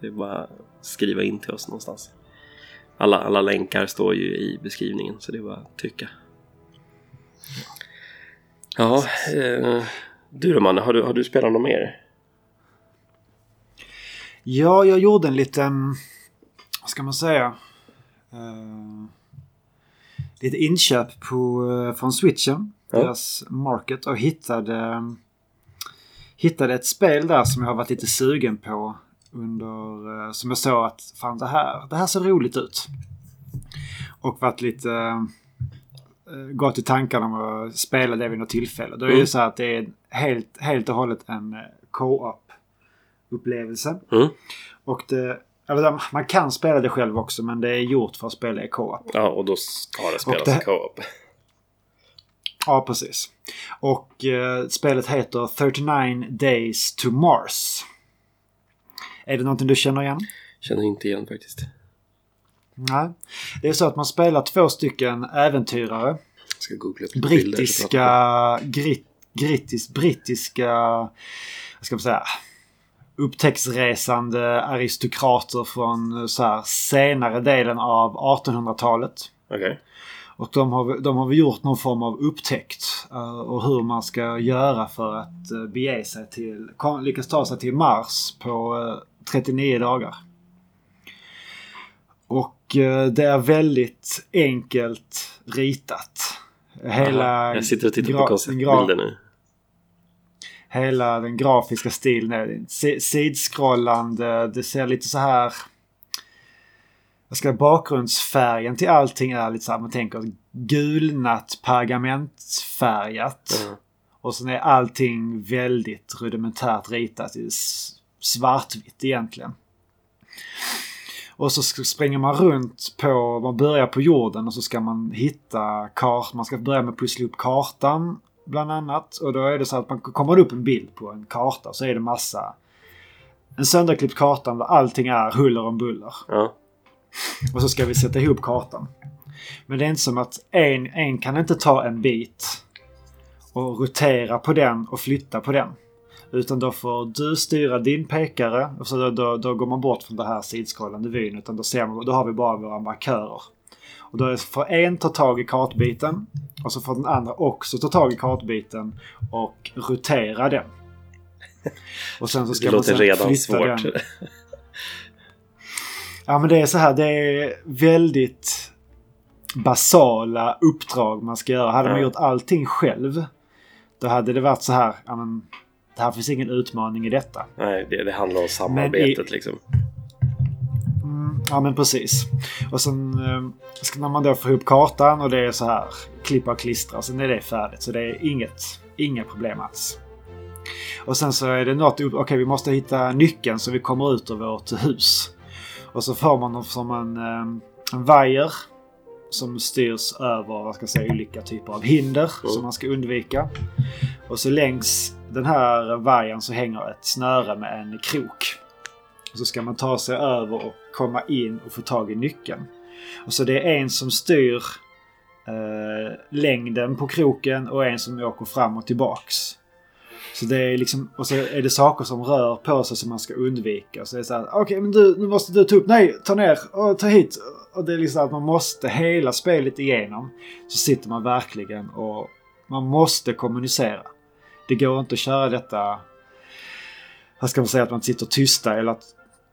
Det är bara att skriva in till oss någonstans. Alla, alla länkar står ju i beskrivningen så det är bara att tycka. Ja, eh, du då Manne, har du, har du spelat något mer? Ja, jag gjorde en liten, vad ska man säga? Uh, lite inköp på, eh, från Switchen. Ja. Deras market och hittade, hittade ett spel där som jag har varit lite sugen på. Under, eh, som jag såg att fan det här, det här ser roligt ut. Och varit lite gått i tankarna om att spela det vid något tillfälle. Då är det Mm. så här att det är helt, helt och hållet en eh, co-op upplevelse. Mm. Och det, eller man kan spela det själv också men det är gjort för att spela i co-op. Ja, och då ska det spelas det- i co-op. Ja, precis. Och eh, spelet heter 39 Days to Mars. Är det någonting du känner igen? Känner inte igen faktiskt. Nej. Det är så att man spelar två stycken äventyrare. Brittiska... Grit, grittis, brittiska... Vad ska man säga? Upptäcktsresande aristokrater från eh, så här, senare delen av 1800-talet. Okej. Och de har, de har gjort någon form av upptäckt eh, och hur man ska göra för att uh, bege sig till, lyckas ta sig till Mars på eh, 39 dagar. Och eh, det är väldigt enkelt ritat. Hela, Aha, Jag sitter och tittar på konceptbilder nu. Hela den grafiska stilen är si- sidskrollande. Det ser lite så här... Jag ska bakgrundsfärgen till allting är lite så här, man tänker gulnat pergamentfärgat. Ja. Och sen är allting väldigt rudimentärt ritat i svartvitt egentligen. Och så springer man runt på, man börjar på jorden och så ska man hitta kart, man ska börja med att pussla upp kartan bland annat. Och då är det så att man kommer upp en bild på en karta så är det massa en sönderklippt karta där allting är huller om buller. Ja. Och så ska vi sätta ihop kartan. Men det är inte som att en, en kan inte ta en bit och rotera på den och flytta på den. Utan då får du styra din pekare. Så då, då, då går man bort från det här sidskrollande vyn. Utan då, ser man, då har vi bara våra markörer. Och då får en ta tag i kartbiten. Och så får den andra också ta tag i kartbiten och rotera den. Och sen så ska det man redan svårt. Den. Ja men det är så här, det är väldigt basala uppdrag man ska göra. Hade man gjort allting själv då hade det varit så här, ja men här finns ingen utmaning i detta. Nej, det, det handlar om samarbetet i, liksom. Mm, ja men precis. Och sen eh, när man då får ihop kartan och det är så här klippa och klistra. Sen är det färdigt. Så det är inget, inga problem alls. Och sen så är det något, okej okay, vi måste hitta nyckeln så vi kommer ut ur vårt hus. Och så får man som en, eh, en vajer som styrs över vad ska jag säga, olika typer av hinder mm. som man ska undvika. Och så längs den här vajern så hänger ett snöre med en krok. Så ska man ta sig över och komma in och få tag i nyckeln. Och så det är en som styr eh, längden på kroken och en som åker fram och tillbaks. Så det är liksom, och så är det saker som rör på sig som man ska undvika. Så det är så här, okej okay, men du, nu måste du ta upp, nej, ta ner, och ta hit. Och det är liksom att man måste hela spelet igenom. Så sitter man verkligen och man måste kommunicera. Det går inte att köra detta, vad ska man säga, att man sitter tysta eller att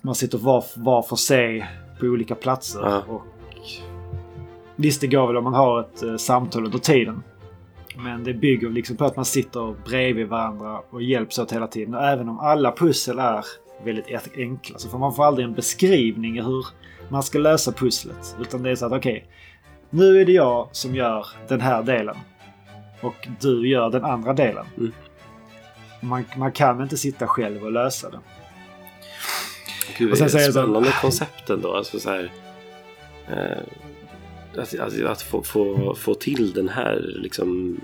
man sitter var, var för sig på olika platser. Ja. Och Visst, det går väl om man har ett eh, samtal under tiden. Men det bygger liksom på att man sitter bredvid varandra och hjälps åt hela tiden. Och även om alla pussel är väldigt enkla så får man få aldrig en beskrivning hur man ska lösa pusslet. Utan det är så att okej, okay, nu är det jag som gör den här delen. Och du gör den andra delen. Mm. Man, man kan inte sitta själv och lösa det. Gud, och sen det är ett spännande så, koncept ändå. Alltså så här, eh, att, att, att få, få, få till den här liksom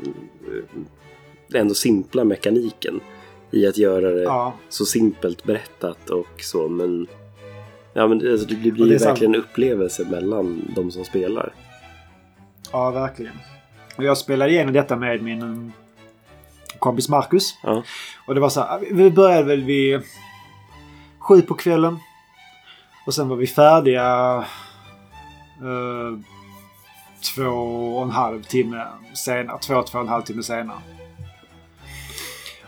eh, ändå simpla mekaniken i att göra det ja. så simpelt berättat och så men Ja men alltså, det blir det verkligen en upplevelse mellan de som spelar. Ja verkligen. Och jag spelade igenom detta med min kompis Marcus. Ja. Och det var så här, vi började väl vid sju på kvällen. Och sen var vi färdiga uh, två och en halv timme senare. Två, två och en halv timme senare.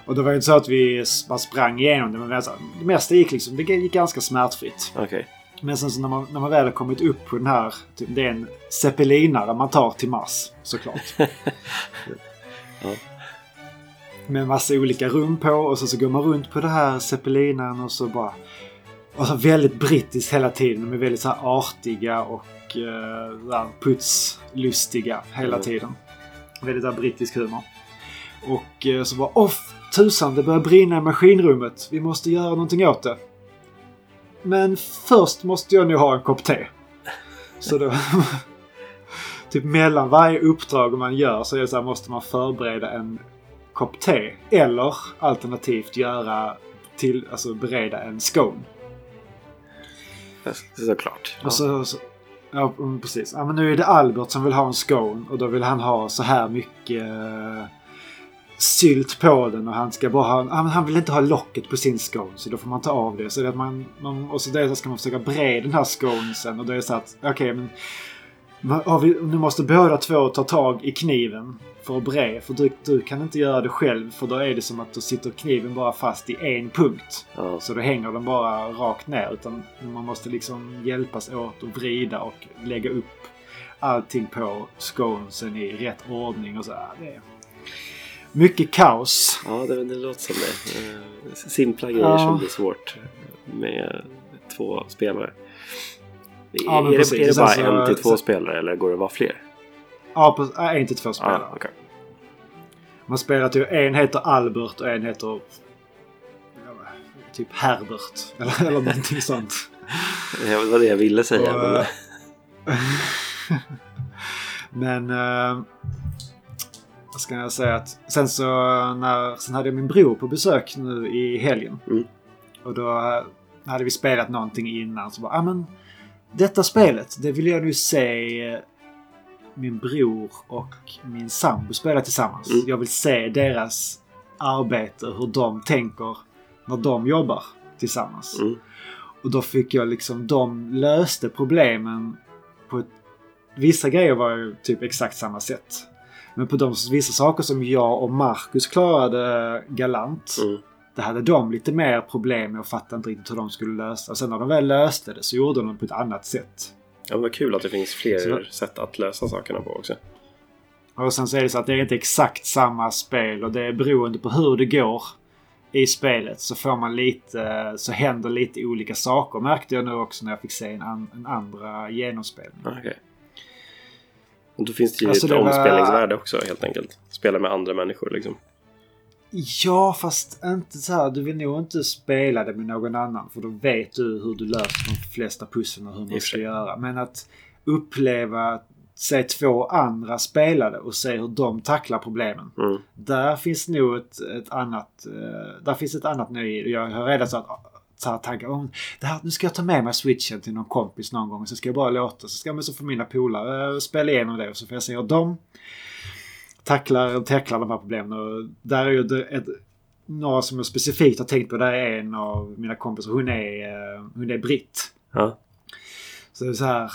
Och det var ju inte så att vi bara sprang igenom det. Men alltså, det mesta gick liksom, det gick ganska smärtfritt. Okay. Men sen så när man, när man väl har kommit upp på den här, typ, det är en zeppelinare man tar till Mars såklart. ja. Med massa olika rum på och så, så går man runt på det här zeppelinaren och så bara... Och så väldigt brittiskt hela tiden. De är väldigt så här artiga och uh, putslustiga hela mm. tiden. Väldigt där brittisk humor. Och uh, så bara off tusan det börjar brinna i maskinrummet. Vi måste göra någonting åt det. Men först måste jag nog ha en kopp te. Så då... typ mellan varje uppdrag man gör så, är så här, måste man förbereda en kopp te. Eller alternativt göra till, alltså bereda en scone. Såklart. Ja. Och så, så, ja, precis. Ja, men nu är det Albert som vill ha en scone och då vill han ha så här mycket sylt på den och han ska bara ha, han vill inte ha locket på sin scone så då får man ta av det. Så det att man, man och så det ska man försöka bre den här sconesen och då är det så att okej okay, men vi, nu måste båda två ta tag i kniven för att bre. För du, du, kan inte göra det själv för då är det som att då sitter kniven bara fast i en punkt. Ja. Så då hänger den bara rakt ner. Utan man måste liksom hjälpas åt och vrida och lägga upp allting på sconesen i rätt ordning och så. Det mycket kaos. Ja, det, det låter som det. Eh, simpla grejer ja. som blir svårt med två spelare. Ja, är, det, är det bara så, en till två så... spelare eller går det att vara fler? Ja, på, en till två spelare. Ah, okay. Man spelar till en heter Albert och en heter typ Herbert. Eller, eller någonting sånt. Det var det jag ville säga. Och, men... men vad ska jag säga att sen så när, sen hade jag min bror på besök nu i helgen. Mm. Och då hade vi spelat någonting innan så bara, ah, men detta spelet, det vill jag nu se min bror och min sambo spela tillsammans. Mm. Jag vill se deras arbete, hur de tänker när de jobbar tillsammans. Mm. Och då fick jag liksom, de löste problemen på ett, Vissa grejer var ju typ exakt samma sätt. Men på de vissa saker som jag och Marcus klarade galant. Mm. Det hade de lite mer problem med och fattade inte riktigt hur de skulle lösa. Och sen när de väl löste det så gjorde de det på ett annat sätt. Ja, men vad kul att det finns fler Så- sätt att lösa sakerna på också. Och sen så är det så att det är inte exakt samma spel och det är beroende på hur det går i spelet så får man lite, så händer lite olika saker märkte jag nu också när jag fick se en, an, en andra genomspelning. Ah, Okej. Och då finns det ju Alltså, ett det var- omspelningsvärde också helt enkelt. Spela med andra människor liksom. Ja, fast inte så här. Du vill nog inte spela det med någon annan för då vet du hur du löser de flesta pusslen och hur man ska göra. Men att uppleva, se två andra spela det och se hur de tacklar problemen. Mm. Där finns nog ett, ett annat, eh, där finns ett annat nöje. Jag har redan så att så här tankar om det här, nu ska jag ta med mig switchen till någon kompis någon gång så ska jag bara låta så ska man så få mina polare eh, spela igenom det och så får jag se hur de tacklar, tacklar de här problemen. Och där är ju det, ett, några som jag specifikt har tänkt på. Där är en av mina kompisar. Hon är, eh, hon är britt. Ja. Så det är så här.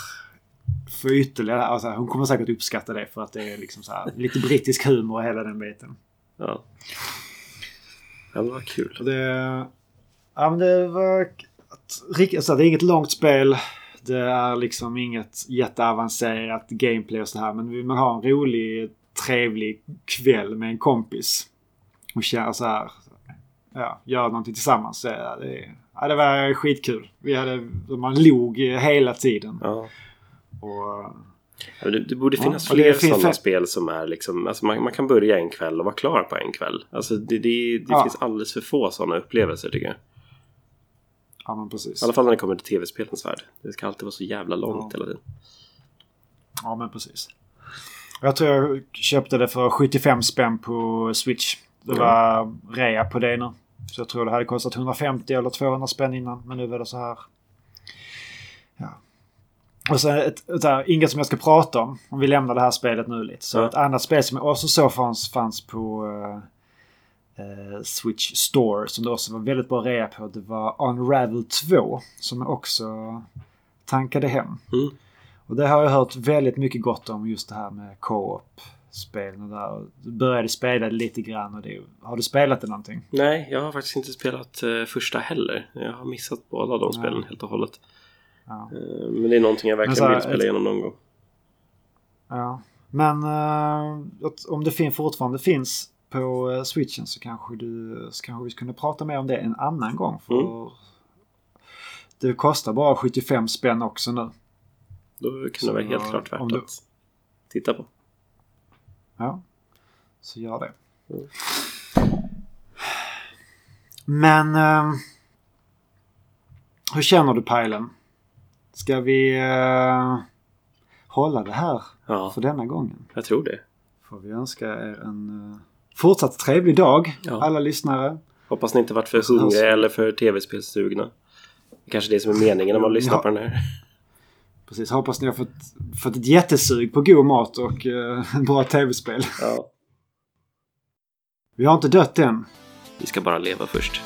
För ytterligare, alltså, hon kommer säkert uppskatta det för att det är liksom så här, lite brittisk humor och hela den biten. Ja. Ja, men vad kul. Det, ja, men det var... Alltså, det är inget långt spel. Det är liksom inget jätteavancerat gameplay och så här. Men vill man ha en rolig, trevlig kväll med en kompis och känna så här... Ja, göra någonting tillsammans. Ja, det, ja, det var skitkul. Vi hade, man log hela tiden. Ja. Och, Ja, Det, det borde Ja, finnas det fler sådana spel som är liksom, alltså man, man kan börja en kväll och vara klar på en kväll. Alltså det, det, det Ja. finns alldeles för få sådana upplevelser tycker jag. ja, men precis. I alla fall när det kommer till tv-spelens värld. Det ska alltid vara så jävla långt Ja. hela tiden. Ja, men precis. Jag tror jag köpte det för 75 spänn på Switch. Det Mm. var rea på det nu. Så jag tror det hade kostat 150 eller 200 spänn innan. Men nu var det så här. Ja. Och så ett, ett där, inget som jag ska prata om. Om vi lämnar det här spelet nu lite. Så Ja. ett annat spel som jag också såg fanns, fanns på eh, Switch Store. Som det också var väldigt bra rea på. Det var Unravel 2. Som jag också tankade hem. Mm. Och det har jag hört väldigt mycket gott om just det här med co-op spelen och där. Och började spela lite grann och det. Har du spelat det någonting? Nej, jag har faktiskt inte spelat eh, första heller. Jag har missat båda de spelen helt och hållet. Ja. Eh, men det är någonting jag verkligen här, vill spela ett- igenom någon gång. ja. Men att om det fin fortfarande finns på eh, switchen så kanske, du, så kanske vi kunde prata mer om det en annan gång. För Mm. Det kostar bara 75 spänn också nu. Då kan det Så, vara helt klart värt du- att titta på. Ja. Så gör det. Mm. Men... eh, hur känner du Pajlen? Ska vi eh, hålla det här Ja, för denna gången? jag tror det. Får vi önska er en eh, fortsatt trevlig dag, Ja. alla lyssnare. Hoppas ni inte varit för Alltså- hungriga eller för tv-spelsugna. Det är kanske det som är meningen när man lyssnar Ja. på den här. Precis, hoppas ni har fått, fått ett jättesug på god mat och eh, bra tv-spel. Ja. Vi har inte dött än. Vi ska bara leva först.